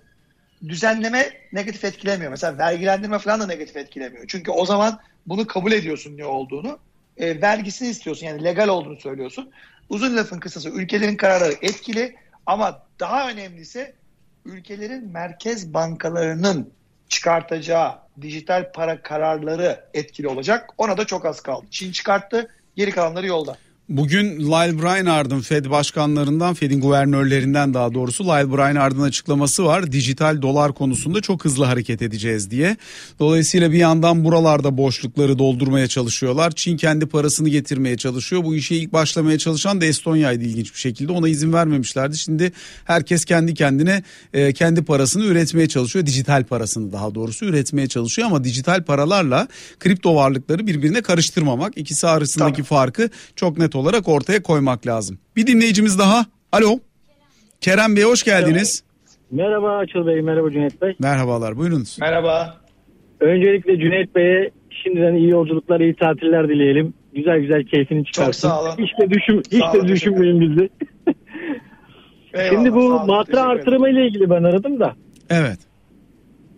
Düzenleme negatif etkilemiyor. Mesela vergilendirme falan da negatif etkilemiyor. Çünkü o zaman bunu kabul ediyorsun ne olduğunu. E, vergisini istiyorsun yani legal olduğunu söylüyorsun. Uzun lafın kısası ülkelerin kararları etkili ama daha önemlisi ülkelerin merkez bankalarının çıkartacağı dijital para kararları etkili olacak. Ona da çok az kaldı. Çin çıkarttı, geri kalanları yolda. Bugün Lyle Brainard'ın Fed başkanlarından, Fed'in guvernörlerinden daha doğrusu Lyle Brainard'ın açıklaması var. Dijital dolar konusunda çok hızlı hareket edeceğiz diye. Dolayısıyla bir yandan buralarda boşlukları doldurmaya çalışıyorlar. Çin kendi parasını getirmeye çalışıyor. Bu işe ilk başlamaya çalışan da Estonya'ydı ilginç bir şekilde. Ona izin vermemişlerdi. Şimdi herkes kendi kendine e, kendi parasını üretmeye çalışıyor. Dijital parasını daha doğrusu üretmeye çalışıyor ama dijital paralarla kripto varlıkları birbirine karıştırmamak. İkisi arasındaki Tabii. farkı çok net olarak ortaya koymak lazım. Bir dinleyicimiz daha. Alo. Kerem Bey hoş geldiniz. Merhaba Açıl Bey, merhaba Cüneyt Bey. Merhabalar buyurunuz. Merhaba. Öncelikle Cüneyt Bey'e şimdiden iyi yolculuklar, iyi tatiller dileyelim. Güzel güzel keyfini çıkarsın. sağ olun. Hiç de, düşün, hiç Sağ de olun, düşünmeyin bizi. Eyvallah, [laughs] Şimdi bu olun, matra artırma ile ilgili ben aradım da. Evet.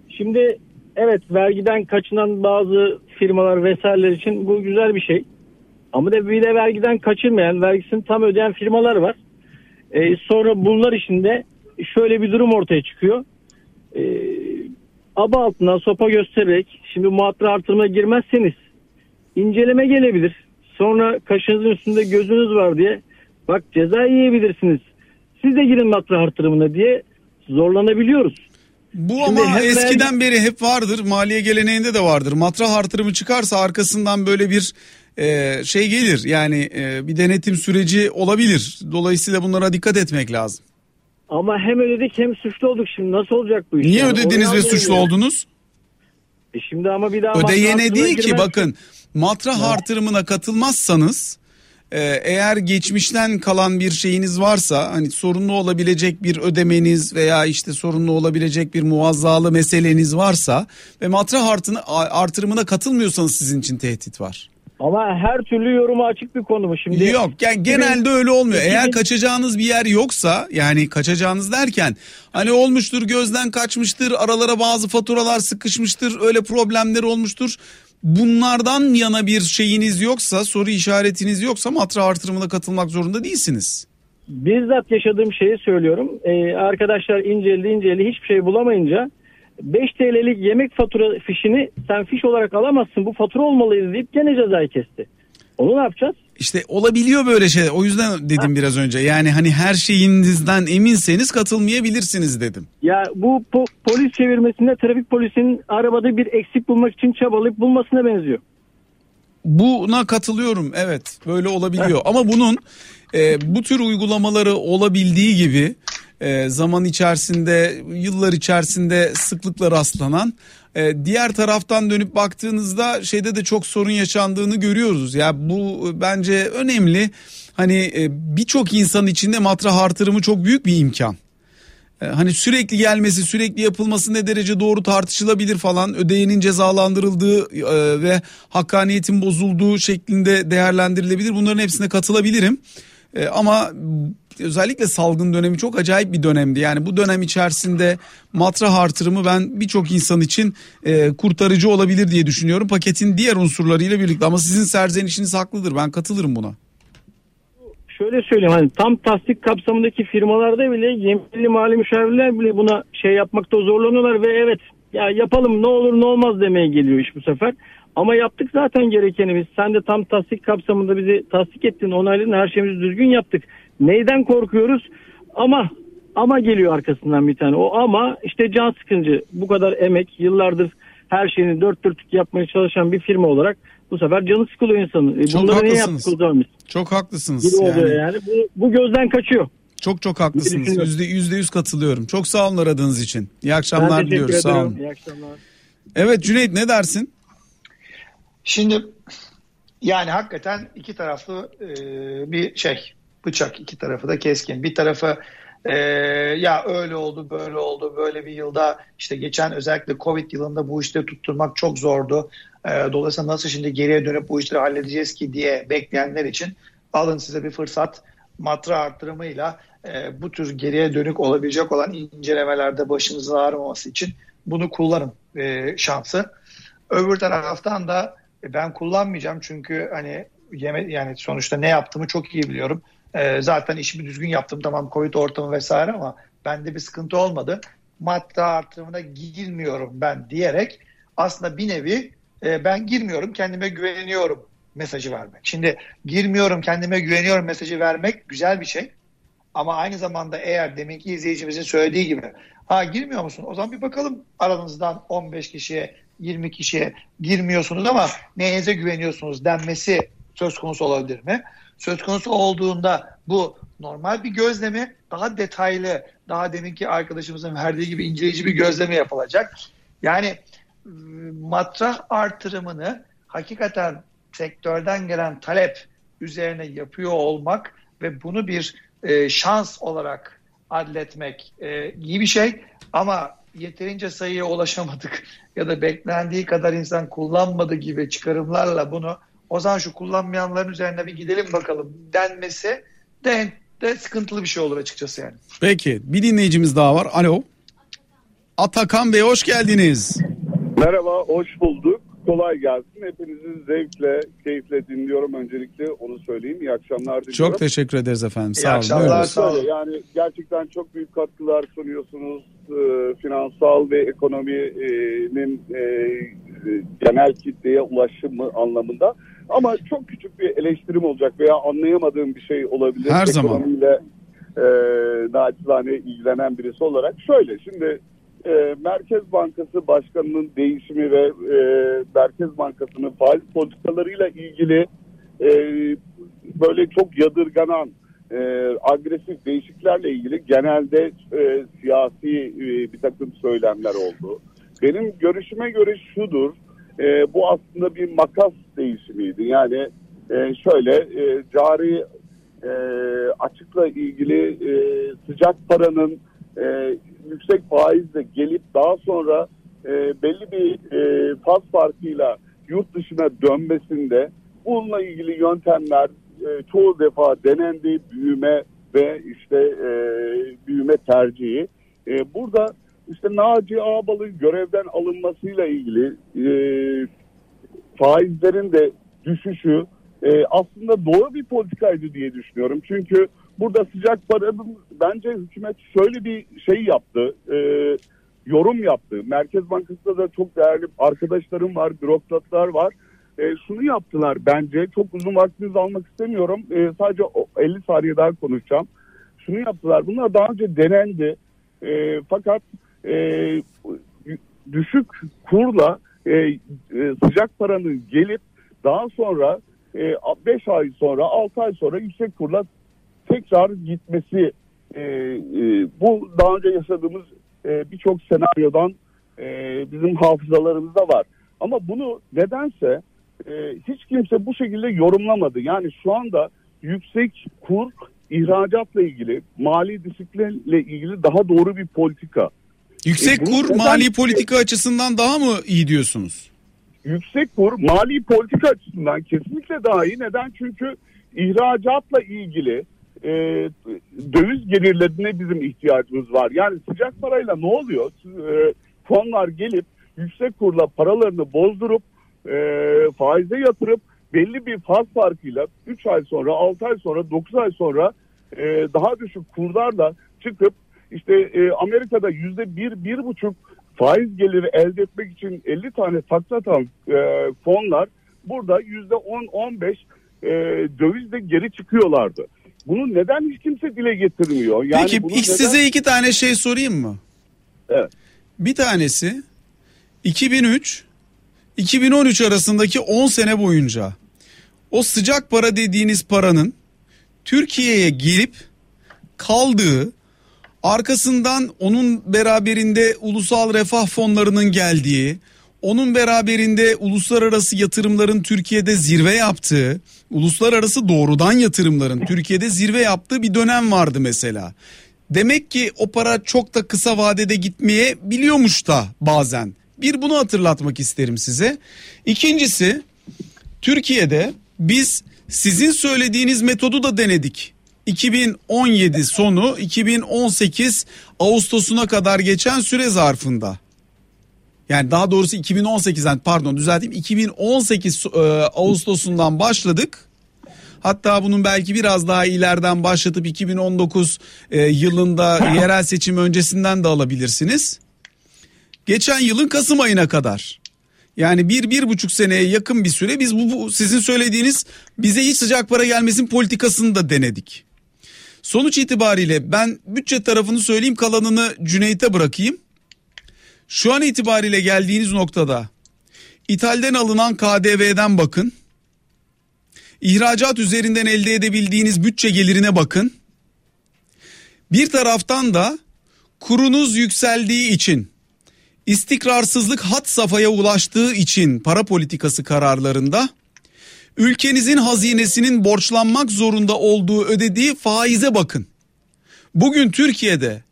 Şimdi evet vergiden kaçınan bazı firmalar vesaireler için bu güzel bir şey. Ama da bir de vergiden kaçırmayan, vergisini tam ödeyen firmalar var. E, sonra bunlar içinde şöyle bir durum ortaya çıkıyor. E, aba altından sopa göstererek şimdi muhatara artırmaya girmezseniz inceleme gelebilir. Sonra kaşınızın üstünde gözünüz var diye bak ceza yiyebilirsiniz. Siz de girin matra artırımına diye zorlanabiliyoruz. Bu Şimdi ama eskiden beri hep vardır. Maliye geleneğinde de vardır. Matrah artırımı çıkarsa arkasından böyle bir e, şey gelir. Yani e, bir denetim süreci olabilir. Dolayısıyla bunlara dikkat etmek lazım. Ama hem ödedik hem suçlu olduk şimdi nasıl olacak bu iş? Niye yani? ödediniz ve suçlu ya. oldunuz? E şimdi ama bir daha matra Ödeyene değil ki girmez- bakın matrah artırımına katılmazsanız e, eğer geçmişten kalan bir şeyiniz varsa hani sorunlu olabilecek bir ödemeniz veya işte sorunlu olabilecek bir muazzalı meseleniz varsa ve matrah artırını, artırımına katılmıyorsanız sizin için tehdit var. Ama her türlü yoruma açık bir konu mu şimdi? Yok yani genelde öyle olmuyor. Eğer 2000 kaçacağınız bir yer yoksa yani kaçacağınız derken hani olmuştur gözden kaçmıştır aralara bazı faturalar sıkışmıştır öyle problemler olmuştur. Bunlardan yana bir şeyiniz yoksa soru işaretiniz yoksa matra artırımına katılmak zorunda değilsiniz. Bizzat yaşadığım şeyi söylüyorum. Ee, arkadaşlar inceledi inceledi hiçbir şey bulamayınca 5 TL'lik yemek fatura fişini sen fiş olarak alamazsın bu fatura olmalıydı deyip gene cezayı kesti. Onu ne yapacağız? İşte olabiliyor böyle şey. O yüzden dedim biraz önce. Yani hani her şeyinizden eminseniz katılmayabilirsiniz dedim. Ya bu po- polis çevirmesinde trafik polisinin arabada bir eksik bulmak için çabalayıp bulmasına benziyor. Buna katılıyorum evet böyle olabiliyor ama bunun e, bu tür uygulamaları olabildiği gibi e, zaman içerisinde yıllar içerisinde sıklıkla rastlanan e, diğer taraftan dönüp baktığınızda şeyde de çok sorun yaşandığını görüyoruz. Ya bu e, bence önemli hani e, birçok insan içinde matrah artırımı çok büyük bir imkan. E, Hani sürekli gelmesi sürekli yapılması ne derece doğru tartışılabilir falan ödeyenin cezalandırıldığı e, ve hakkaniyetin bozulduğu şeklinde değerlendirilebilir. Bunların hepsine katılabilirim. Ama özellikle salgın dönemi çok acayip bir dönemdi. Yani bu dönem içerisinde matrah artırımı ben birçok insan için e, kurtarıcı olabilir diye düşünüyorum. Paketin diğer unsurlarıyla birlikte ama sizin serzenişiniz haklıdır ben katılırım buna. Şöyle söyleyeyim hani tam tasdik kapsamındaki firmalarda bile yeminli mali müşavirler bile buna şey yapmakta zorlanıyorlar ve evet ya yapalım ne olur ne olmaz demeye geliyor iş bu sefer. Ama yaptık zaten gerekeni biz. Sen de tam tasdik kapsamında bizi tasdik ettin, onayladın, her şeyimizi düzgün yaptık. Neyden korkuyoruz? Ama ama geliyor arkasından bir tane. O ama işte can sıkıncı. Bu kadar emek, yıllardır her şeyini dört dörtlük yapmaya çalışan bir firma olarak bu sefer canı sıkılıyor insanın. E, Çok Bunları niye haklısınız. yaptık o zaman biz? Çok haklısınız. Gibi Yani. yani. Bu, bu gözden kaçıyor. Çok çok haklısınız. Yüzde, yüzde yüz katılıyorum. Çok sağ olun aradığınız için. İyi akşamlar diliyoruz. Sağ olun. İyi akşamlar. Evet Cüneyt ne dersin? Şimdi yani hakikaten iki taraflı e, bir şey bıçak iki tarafı da keskin. Bir tarafı e, ya öyle oldu böyle oldu böyle bir yılda işte geçen özellikle Covid yılında bu işleri tutturmak çok zordu. E, dolayısıyla nasıl şimdi geriye dönüp bu işleri halledeceğiz ki diye bekleyenler için alın size bir fırsat matra arttırımıyla e, bu tür geriye dönük olabilecek olan incelemelerde başınızın ağrımaması için bunu kullanın e, şansı. Öbür taraftan da e, ben kullanmayacağım çünkü hani yeme yani sonuçta ne yaptığımı çok iyi biliyorum. E, zaten işimi düzgün yaptım tamam Covid ortamı vesaire ama bende bir sıkıntı olmadı. Madde artırımına girmiyorum ben diyerek aslında bir nevi e, ben girmiyorum kendime güveniyorum mesajı vermek. Şimdi girmiyorum kendime güveniyorum mesajı vermek güzel bir şey. Ama aynı zamanda eğer deminki izleyicimizin söylediği gibi ha girmiyor musun? O zaman bir bakalım aranızdan 15 kişiye 20 kişiye girmiyorsunuz ama neyinize güveniyorsunuz denmesi söz konusu olabilir mi? Söz konusu olduğunda bu normal bir gözlemi daha detaylı daha deminki arkadaşımızın verdiği gibi inceleyici bir gözleme yapılacak. Yani matrah artırımını hakikaten sektörden gelen talep üzerine yapıyor olmak ve bunu bir e, şans olarak adletmek e, iyi bir şey ama yeterince sayıya ulaşamadık [laughs] ya da beklendiği kadar insan kullanmadı gibi çıkarımlarla bunu o zaman şu kullanmayanların üzerine bir gidelim bakalım denmesi de, de sıkıntılı bir şey olur açıkçası yani. Peki bir dinleyicimiz daha var. Alo. Atakan Bey hoş geldiniz. Merhaba, hoş bulduk. kolay gelsin. Hepinizi zevkle, keyifle dinliyorum. Öncelikle onu söyleyeyim. İyi akşamlar diliyorum. Çok teşekkür ederiz efendim. İyi Sağ olun. akşamlar. Buyurun. Sağ olun. Yani gerçekten çok büyük katkılar sunuyorsunuz. Ee, finansal ve ekonominin e, e, genel kitleye ulaşımı anlamında. Ama çok küçük bir eleştirim olacak veya anlayamadığım bir şey olabilir. Her zaman. Ekonomiyle e, naçizane ilgilenen birisi olarak. Şöyle şimdi e, Merkez Bankası Başkanı'nın değişimi ve e, Merkez Bankası'nın faiz politikalarıyla ilgili e, böyle çok yadırganan e, agresif değişiklerle ilgili genelde e, siyasi e, bir takım söylemler oldu. Benim görüşüme göre şudur, e, bu aslında bir makas değişimiydi. Yani e, şöyle e, cari e, açıkla ilgili e, sıcak paranın e, yüksek faizle gelip daha sonra e, belli bir e, faz farkıyla yurt dışına dönmesinde bununla ilgili yöntemler e, çoğu defa denendi büyüme ve işte e, büyüme tercihi. E, burada işte Naci Ağbal'ın görevden alınmasıyla ilgili e, faizlerin de düşüşü e, aslında doğru bir politikaydı diye düşünüyorum. Çünkü burada sıcak paranın bence hükümet şöyle bir şey yaptı. E, yorum yaptı. Merkez Bankası'nda da çok değerli arkadaşlarım var, bürokratlar var. E, şunu yaptılar bence. Çok uzun vaktinizi almak istemiyorum. E, sadece o 50 saniye daha konuşacağım. Şunu yaptılar. Bunlar daha önce denendi. E, fakat e, düşük kurla e, e, sıcak paranın gelip daha sonra 5 ay sonra 6 ay sonra yüksek kurla tekrar gitmesi e, e, bu daha önce yaşadığımız e, birçok senaryodan e, bizim hafızalarımızda var. Ama bunu nedense e, hiç kimse bu şekilde yorumlamadı. Yani şu anda yüksek kur ihracatla ilgili, mali disiplinle ilgili daha doğru bir politika. Yüksek E, kur neden- mali politika açısından daha mı iyi diyorsunuz? yüksek kur mali politika açısından kesinlikle daha iyi. Neden? Çünkü ihracatla ilgili e, döviz gelirlerine bizim ihtiyacımız var. Yani sıcak parayla ne oluyor? E, fonlar gelip yüksek kurla paralarını bozdurup e, faize yatırıp belli bir faz farkıyla 3 ay sonra 6 ay sonra 9 ay sonra e, daha düşük kurlarla çıkıp işte e, Amerika'da yüzde bir, bir buçuk faiz geliri elde etmek için 50 tane takla atan e, fonlar burada yüzde 10-15 e, dövizle geri çıkıyorlardı. Bunu neden hiç kimse dile getirmiyor? Yani Peki bunu neden- size iki tane şey sorayım mı? Evet. Bir tanesi 2003 2013 arasındaki 10 sene boyunca o sıcak para dediğiniz paranın Türkiye'ye gelip kaldığı arkasından onun beraberinde ulusal refah fonlarının geldiği onun beraberinde uluslararası yatırımların Türkiye'de zirve yaptığı, uluslararası doğrudan yatırımların Türkiye'de zirve yaptığı bir dönem vardı mesela. Demek ki o para çok da kısa vadede gitmeye biliyormuş da bazen. Bir bunu hatırlatmak isterim size. İkincisi Türkiye'de biz sizin söylediğiniz metodu da denedik. 2017 sonu 2018 Ağustos'una kadar geçen süre zarfında. Yani daha doğrusu 2018'den pardon düzelteyim 2018 e, Ağustos'undan başladık. Hatta bunun belki biraz daha ileriden başlatıp 2019 e, yılında yerel seçim öncesinden de alabilirsiniz. Geçen yılın Kasım ayına kadar. Yani bir, bir buçuk seneye yakın bir süre biz bu, bu sizin söylediğiniz bize hiç sıcak para gelmesin politikasını da denedik. Sonuç itibariyle ben bütçe tarafını söyleyeyim kalanını Cüneyt'e bırakayım. Şu an itibariyle geldiğiniz noktada ithalden alınan KDV'den bakın. İhracat üzerinden elde edebildiğiniz bütçe gelirine bakın. Bir taraftan da kurunuz yükseldiği için istikrarsızlık hat safhaya ulaştığı için para politikası kararlarında ülkenizin hazinesinin borçlanmak zorunda olduğu ödediği faize bakın. Bugün Türkiye'de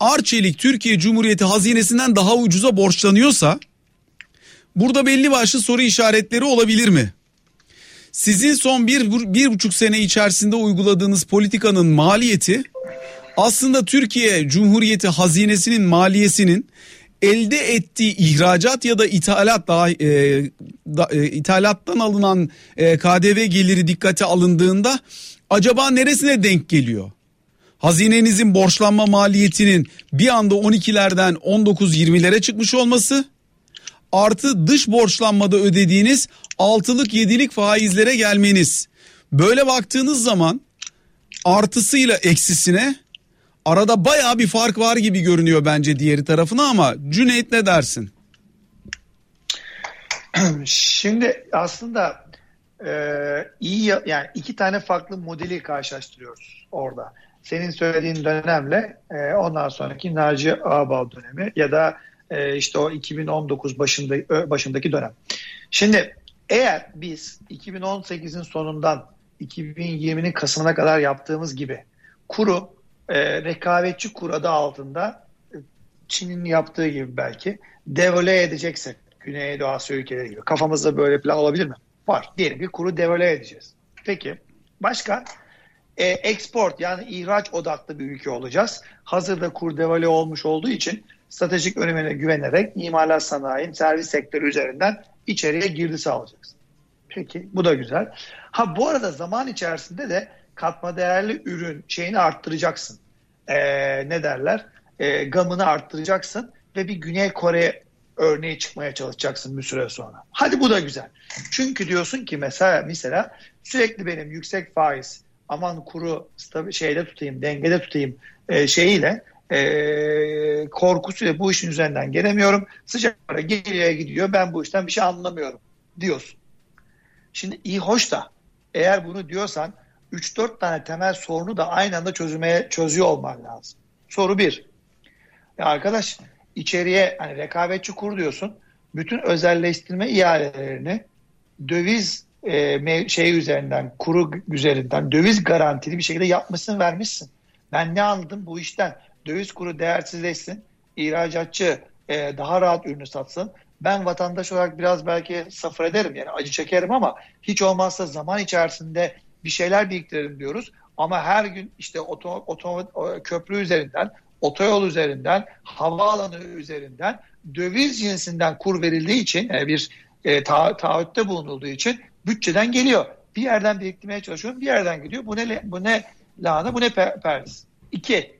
Arçelik Türkiye Cumhuriyeti hazinesinden daha ucuza borçlanıyorsa burada belli başlı soru işaretleri olabilir mi? Sizin son bir, bir buçuk sene içerisinde uyguladığınız politikanın maliyeti aslında Türkiye Cumhuriyeti hazinesinin maliyesinin elde ettiği ihracat ya da ithalat daha e, da, e, ithalattan alınan e, KDV geliri dikkate alındığında acaba neresine denk geliyor? Hazinenizin borçlanma maliyetinin bir anda 12'lerden 19-20'lere çıkmış olması artı dış borçlanmada ödediğiniz altılık yedilik faizlere gelmeniz. Böyle baktığınız zaman artısıyla eksisine arada baya bir fark var gibi görünüyor bence diğeri tarafına ama Cüneyt ne dersin? Şimdi aslında e, iyi yani iki tane farklı modeli karşılaştırıyoruz orada. Senin söylediğin dönemle e, ondan sonraki Naci Ağbal dönemi ya da e, işte o 2019 başında başındaki dönem. Şimdi eğer biz 2018'in sonundan 2020'nin Kasım'ına kadar yaptığımız gibi kuru e, rekabetçi kur adı altında e, Çin'in yaptığı gibi belki devole edeceksek Güneydoğu Asya ülkeleri gibi kafamızda böyle plan olabilir mi? Var. Diyelim ki kuru devole edeceğiz. Peki başka? E, export yani ihraç odaklı bir ülke olacağız. Hazırda kur devole olmuş olduğu için stratejik önemine güvenerek imalat sanayi, servis sektörü üzerinden içeriye girdi sağlayacaksın. Peki bu da güzel. Ha bu arada zaman içerisinde de katma değerli ürün şeyini arttıracaksın. Ee, ne derler? Ee, gamını arttıracaksın ve bir Güney Kore örneği çıkmaya çalışacaksın bir süre sonra. Hadi bu da güzel. Çünkü diyorsun ki mesela mesela sürekli benim yüksek faiz aman kuru şeyde tutayım, dengede tutayım e, şeyiyle e, korkusuyla bu işin üzerinden gelemiyorum. Sıcak para geriye gidiyor. Ben bu işten bir şey anlamıyorum diyorsun. Şimdi iyi hoş da eğer bunu diyorsan 3-4 tane temel sorunu da aynı anda çözmeye çözüyor olman lazım. Soru bir. Ya arkadaş içeriye hani rekabetçi kur diyorsun. Bütün özelleştirme ihalelerini döviz e, şey üzerinden, kuru üzerinden döviz garantili bir şekilde yapmışsın, vermişsin. Ben ne anladım bu işten? Döviz kuru değersizleşsin, ihracatçı e, daha rahat ürünü satsın. Ben vatandaş olarak biraz belki safır ederim yani acı çekerim ama hiç olmazsa zaman içerisinde bir şeyler biriktirelim diyoruz. Ama her gün işte oto, oto, köprü üzerinden, otoyol üzerinden, havaalanı üzerinden döviz cinsinden kur verildiği için yani bir e, ta, taahhütte bulunulduğu için bütçeden geliyor. Bir yerden biriktirmeye çalışıyorum, bir yerden gidiyor. Bu ne bu ne lahana, bu ne per, perdiz. İki,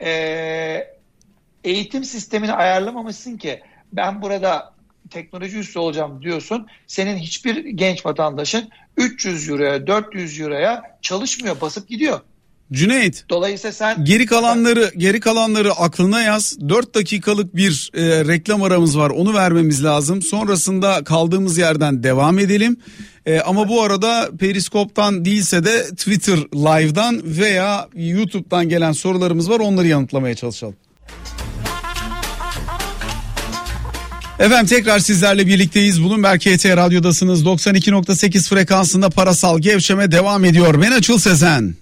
e, eğitim sistemini ayarlamamışsın ki ben burada teknoloji üstü olacağım diyorsun. Senin hiçbir genç vatandaşın 300 euroya 400 euroya çalışmıyor basıp gidiyor. Cüneyt. Dolayısıyla sen geri kalanları geri kalanları aklına yaz. 4 dakikalık bir e, reklam aramız var. Onu vermemiz lazım. Sonrasında kaldığımız yerden devam edelim. E, ama bu arada Periskop'tan değilse de Twitter Live'dan veya YouTube'dan gelen sorularımız var. Onları yanıtlamaya çalışalım. Efendim tekrar sizlerle birlikteyiz. Bloomberg KT Radyo'dasınız. 92.8 frekansında parasal gevşeme devam ediyor. Ben Açıl Sezen.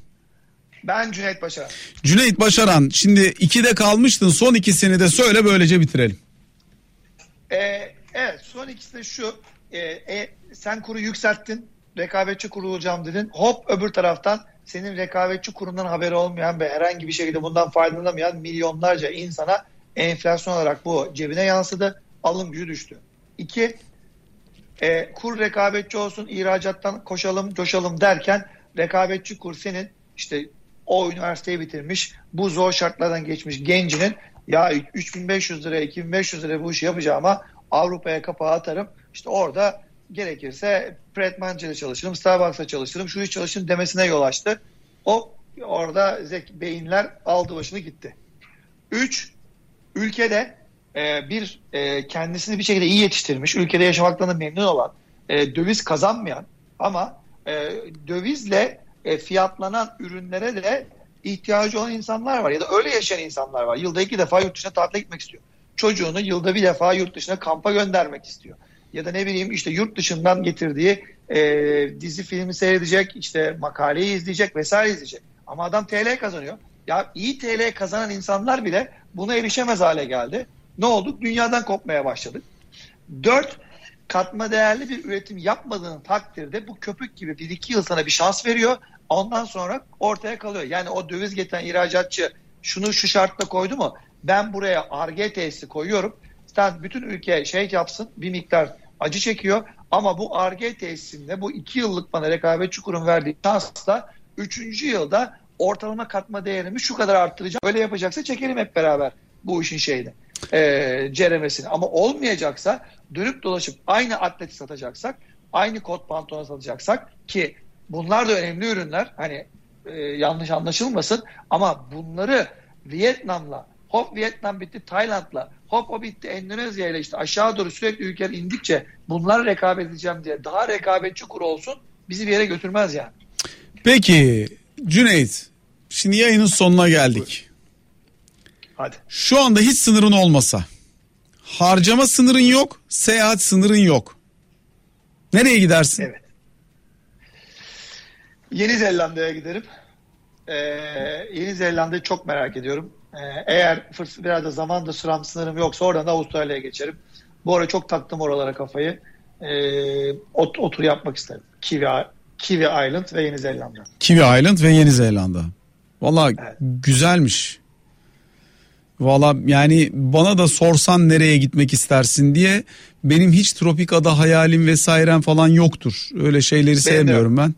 Ben Cüneyt Başaran. Cüneyt Başaran şimdi ikide kalmıştın. Son ikisini de söyle böylece bitirelim. Ee, evet son ikisi de şu. Ee, e, sen kuru yükselttin. Rekabetçi kurulacağım dedin. Hop öbür taraftan senin rekabetçi kurundan haberi olmayan ve herhangi bir şekilde bundan faydalanamayan milyonlarca insana enflasyon olarak bu cebine yansıdı alım gücü düştü. İki, e, kur rekabetçi olsun, ihracattan koşalım, coşalım derken rekabetçi kur senin işte o üniversiteyi bitirmiş, bu zor şartlardan geçmiş gencinin ya 3500 liraya, 2500 liraya bu işi yapacağıma Avrupa'ya kapağı atarım. İşte orada gerekirse Pret Manchester'da çalışırım, Starbucks'ta çalışırım, şu iş çalışırım demesine yol açtı. O orada zek beyinler aldı başını gitti. Üç, ülkede e, bir e, kendisini bir şekilde iyi yetiştirmiş, ülkede yaşamaktan memnun olan, e, döviz kazanmayan ama e, dövizle e, fiyatlanan ürünlere de ihtiyacı olan insanlar var ya da öyle yaşayan insanlar var. Yılda iki defa yurt dışına tatile gitmek istiyor. Çocuğunu yılda bir defa yurt dışına kampa göndermek istiyor. Ya da ne bileyim işte yurt dışından getirdiği e, dizi filmi seyredecek, işte makaleyi izleyecek vesaire izleyecek. Ama adam TL kazanıyor. Ya iyi TL kazanan insanlar bile buna erişemez hale geldi. Ne olduk? Dünyadan kopmaya başladık. Dört, katma değerli bir üretim yapmadığın takdirde bu köpük gibi bir iki yıl sana bir şans veriyor. Ondan sonra ortaya kalıyor. Yani o döviz getiren ihracatçı şunu şu şartla koydu mu? Ben buraya ARGE tesisi koyuyorum. Sen bütün ülke şey yapsın bir miktar acı çekiyor. Ama bu ARGE tesisinde bu iki yıllık bana rekabetçi kurum verdiği şansla üçüncü yılda ortalama katma değerimi şu kadar arttıracağım. Öyle yapacaksa çekelim hep beraber bu işin şeyini. E, ceremesini. Ama olmayacaksa dönüp dolaşıp aynı atleti satacaksak aynı kot pantolon satacaksak ki bunlar da önemli ürünler. Hani e, yanlış anlaşılmasın ama bunları Vietnam'la hop Vietnam bitti Tayland'la hop o bitti Endonezya ile işte aşağı doğru sürekli ülkeler indikçe bunlar rekabet edeceğim diye daha rekabetçi kur olsun bizi bir yere götürmez yani. Peki Cüneyt şimdi yayının sonuna geldik. Hadi. Şu anda hiç sınırın olmasa harcama sınırın yok seyahat sınırın yok. Nereye gidersin? Evet. Yeni Zelanda'ya giderim. Ee, Yeni Zelanda'yı çok merak ediyorum. Ee, eğer fırs- biraz da zaman da sürem sınırım yoksa oradan da Avustralya'ya geçerim. Bu ara çok taktım oralara kafayı. Ee, ot, otur yapmak isterim. Kiwi, Kiwi Island ve Yeni Zelanda. Kiwi Island ve Yeni Zelanda. Valla Evet. güzelmiş. Valla yani bana da sorsan nereye gitmek istersin diye benim hiç tropik ada hayalim vesairem falan yoktur. Öyle şeyleri sevmiyorum ben.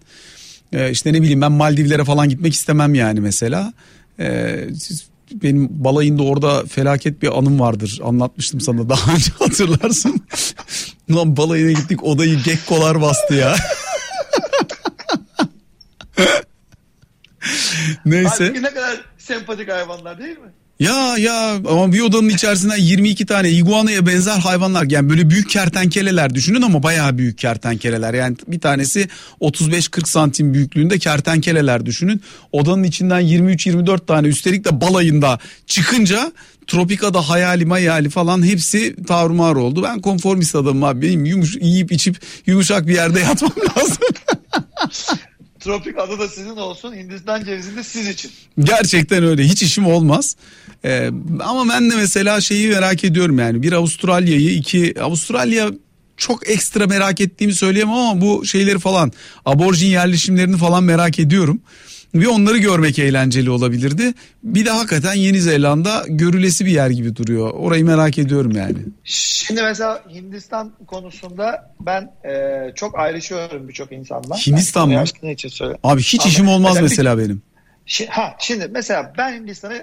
Ee, işte ne bileyim ben Maldivlere falan gitmek istemem yani mesela. Ee, benim balayında orada felaket bir anım vardır. Anlatmıştım sana [laughs] daha önce hatırlarsın. [laughs] Ulan balayına gittik odayı gekkolar bastı ya. [laughs] Neyse. Halbuki ne kadar sempatik hayvanlar değil mi? Ya ya ama bir odanın içerisinden 22 tane iguanaya benzer hayvanlar yani böyle büyük kertenkeleler düşünün ama bayağı büyük kertenkeleler yani bir tanesi 35-40 santim büyüklüğünde kertenkeleler düşünün odanın içinden 23-24 tane üstelik de balayında çıkınca Tropika'da hayali mayali falan hepsi tarumar oldu. Ben konformist adamım abi. Benim yumuş, yiyip içip yumuşak bir yerde yatmam [laughs] lazım. Tropik adı da sizin olsun. Hindistan cevizinde siz için. Gerçekten öyle. Hiç işim olmaz. Ee, ama ben de mesela şeyi merak ediyorum yani. Bir Avustralya'yı iki Avustralya çok ekstra merak ettiğimi söyleyemem ama bu şeyleri falan aborjin yerleşimlerini falan merak ediyorum. Ve onları görmek eğlenceli olabilirdi. Bir de hakikaten Yeni Zelanda görülesi bir yer gibi duruyor. Orayı merak ediyorum yani. Şimdi mesela Hindistan konusunda ben e, çok ayrışıyorum birçok insanla. Hindistan mı? için. Abi hiç Ama işim olmaz mesela bir- mesela benim. Şi- ha, şimdi mesela ben Hindistan'ı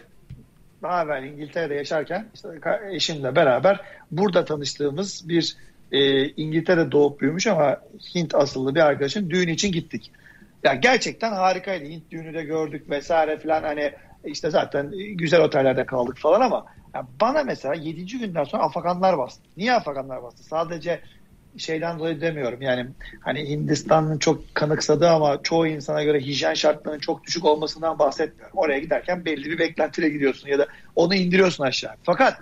daha evvel İngiltere'de yaşarken işte eşimle beraber burada tanıştığımız bir e, İngiltere doğup büyümüş ama Hint asıllı bir arkadaşın düğünü için gittik. Ya gerçekten harikaydı. Hint düğünü de gördük vesaire filan hani işte zaten güzel otellerde kaldık falan ama ya bana mesela 7. günden sonra afakanlar bastı. Niye afakanlar bastı? Sadece şeyden dolayı demiyorum yani hani Hindistan'ın çok kanıksadığı ama çoğu insana göre hijyen şartlarının çok düşük olmasından bahsetmiyorum. Oraya giderken belli bir beklentiyle gidiyorsun ya da onu indiriyorsun aşağı. Fakat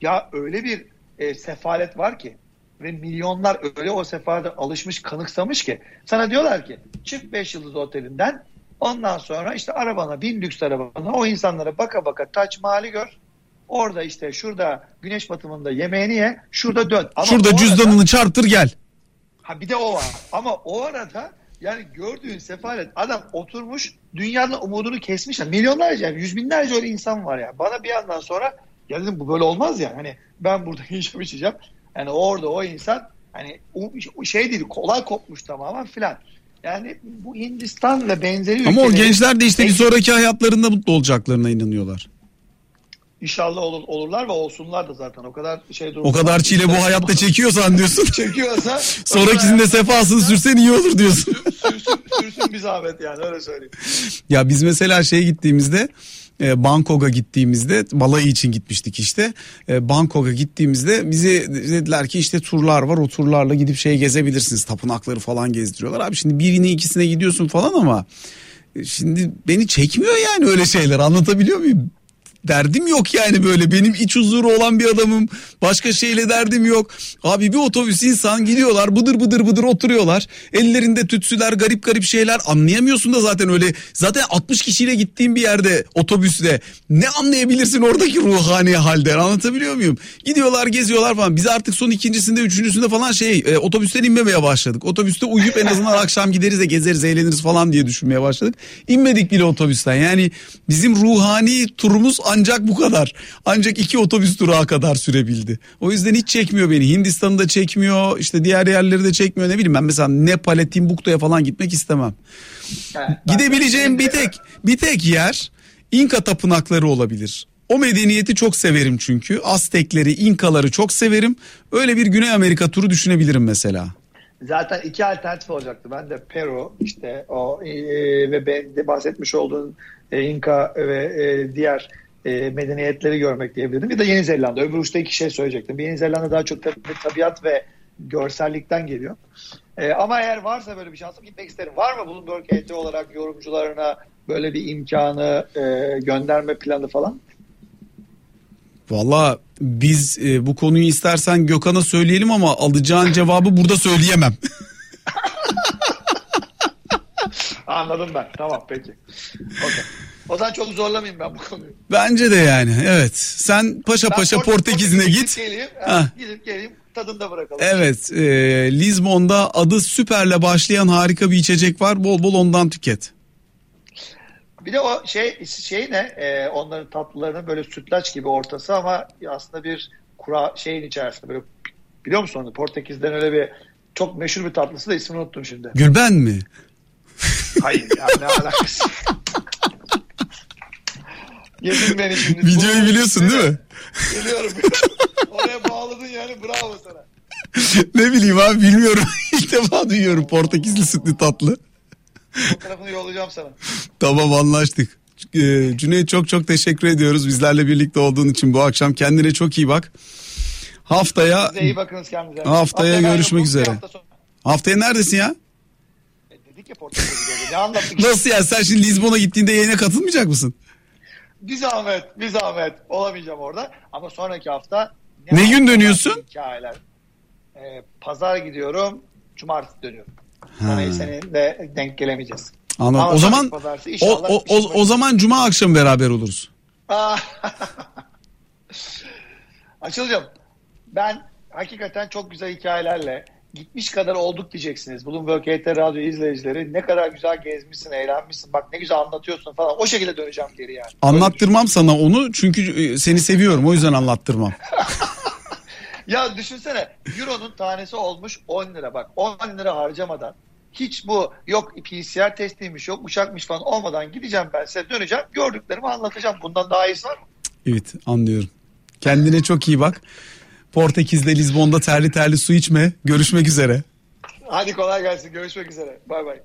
ya öyle bir e, sefalet var ki ve milyonlar öyle o sefalete alışmış kanıksamış ki sana diyorlar ki çık 5 yıldız otelinden ondan sonra işte arabana bin lüks arabana o insanlara baka baka Taç Mahal'i gör. Orada işte şurada güneş batımında yemeğini ye şurada dön. Ama Şurada o arada- cüzdanını çarptır gel. Ha bir de o var. Ama o arada yani gördüğün sefalet adam oturmuş dünyanın umudunu kesmiş. Yani milyonlarca, yüz binlerce öyle insan var ya. Bana bir yandan sonra ya dedim bu böyle olmaz ya. Hani ben burada [laughs] yiyeceğim içeceğim. Yani orada o insan hani o- şey değil kolay kopmuş tamamen filan. Yani bu Hindistan ve benzeri Ama o ülkelerin- gençler de işte bir sonraki hayatlarında mutlu olacaklarına inanıyorlar. İnşallah olur, olurlar ve olsunlar da zaten. O kadar şey durum. O kadar çile bu hayatta çekiyorsan diyorsun. çekiyorsa [laughs] [laughs] Sonrakisinde sefasını sürsen iyi olur diyorsun. sürsün, sürsün bir zahmet yani öyle söyleyeyim. Ya biz mesela şeye gittiğimizde e, Bangkok'a gittiğimizde balayı için gitmiştik işte. E, Bangkok'a gittiğimizde bize dediler ki işte turlar var o turlarla gidip şey gezebilirsiniz. Tapınakları falan gezdiriyorlar. Abi şimdi birini ikisine gidiyorsun falan ama e, şimdi beni çekmiyor yani öyle şeyler anlatabiliyor muyum? Derdim yok yani böyle. Benim iç huzuru olan bir adamım. Başka şeyle derdim yok. Abi bir otobüs insan gidiyorlar bıdır bıdır bıdır oturuyorlar. Ellerinde tütsüler garip garip şeyler. Anlayamıyorsun da zaten öyle. Zaten 60 kişiyle gittiğim bir yerde otobüste ne anlayabilirsin oradaki ruhani halden anlatabiliyor muyum? Gidiyorlar geziyorlar falan. Biz artık son ikincisinde üçüncüsünde falan şey e, otobüsten inmemeye başladık. Otobüste uyuyup en azından [laughs] akşam gideriz de gezeriz eğleniriz falan diye düşünmeye başladık. İnmedik bile otobüsten. Yani bizim ruhani turumuz ancak bu kadar. Ancak iki otobüs durağı kadar sürebildi. O yüzden hiç çekmiyor beni. Hindistan'ı da çekmiyor. işte diğer yerleri de çekmiyor. Ne bileyim ben mesela Nepal'e Timbuktu'ya falan gitmek istemem. Evet, Gidebileceğim bir tek bir tek yer İnka tapınakları olabilir. O medeniyeti çok severim çünkü. Aztekleri, İnkaları çok severim. Öyle bir Güney Amerika turu düşünebilirim mesela. Zaten iki alternatif olacaktı. Ben de Peru işte o e, ve ben de bahsetmiş olduğun e, İnka ve e, diğer e, medeniyetleri görmek diyebilirdim. Bir de Yeni Zelanda. Öbür uçta iki şey söyleyecektim. Bir Yeni Zelanda daha çok tabii tabiat ve görsellikten geliyor. E, ama eğer varsa böyle bir şansım gitmek isterim. Var mı Bloomberg ET olarak yorumcularına böyle bir imkanı e, gönderme planı falan? Valla biz e, bu konuyu istersen Gökhan'a söyleyelim ama alacağın cevabı burada söyleyemem. [laughs] Anladım ben. Tamam peki. Okay. O zaman çok zorlamayayım ben bu konuyu. Bence de yani evet. Sen paşa Ben paşa Port- Portekiz'ine Portekiz'e git. Geleyim, Ha. gidip geleyim tadında bırakalım. Evet e, Lizbon'da adı süperle başlayan harika bir içecek var. Bol bol ondan tüket. Bir de o şey şey ne? Ee, onların tatlılarının böyle sütlaç gibi ortası ama aslında bir kura şeyin içerisinde böyle biliyor musun onu? Portekiz'den öyle bir çok meşhur bir tatlısı da ismini unuttum şimdi. Gülben mi? Hayır ya ne alakası? [laughs] Yedin beni şimdi. [laughs] Videoyu biliyorsun değil mi? [laughs] Biliyorum. Oraya bağladın yani bravo sana. ne bileyim abi bilmiyorum. [laughs] İlk defa duyuyorum Portekizli sütlü tatlı. Fotoğrafını yollayacağım sana. Tamam anlaştık. Ee, Cüneyt çok çok teşekkür ediyoruz bizlerle birlikte olduğun için bu akşam. Kendine çok iyi bak. Haftaya iyi bakınız kendinize. Haftaya ben görüşmek üzere. hafta sonra- haftaya neredesin ya? E, Dedik ya Portekiz'e gidiyoruz. Ne anlattık? Nasıl ya sen şimdi Lizbon'a gittiğinde yayına katılmayacak mısın? Bir zahmet, bir zahmet. Olamayacağım orada. Ama sonraki hafta... Ne gün haftalar, dönüyorsun? Hikayeler. Ee, Pazar gidiyorum, cumartesi dönüyorum. Sonra senin de denk gelemeyeceğiz. Anladım. Ama o zaman pazartesi o, o, o, o zaman cuma akşamı beraber oluruz. [laughs] Açılacağım. Ben hakikaten çok güzel hikayelerle gitmiş kadar olduk diyeceksiniz. Bloomberg HT Radyo izleyicileri ne kadar güzel gezmişsin, eğlenmişsin. Bak ne güzel anlatıyorsun falan. O şekilde döneceğim geri yani. Anlattırmam sana onu çünkü e, seni seviyorum o yüzden anlattırmam. [laughs] Ya düşünsene Euro'nun tanesi olmuş 10 lira bak 10 lira harcamadan hiç bu yok PCR testiymiş yok uçakmış falan olmadan gideceğim ben size döneceğim gördüklerimi anlatacağım. Bundan daha iyisi var mı? Evet anlıyorum. Kendine çok iyi bak. Portekiz'de Lizbon'da terli terli su içme. Görüşmek üzere. Hadi kolay gelsin görüşmek üzere bay bay.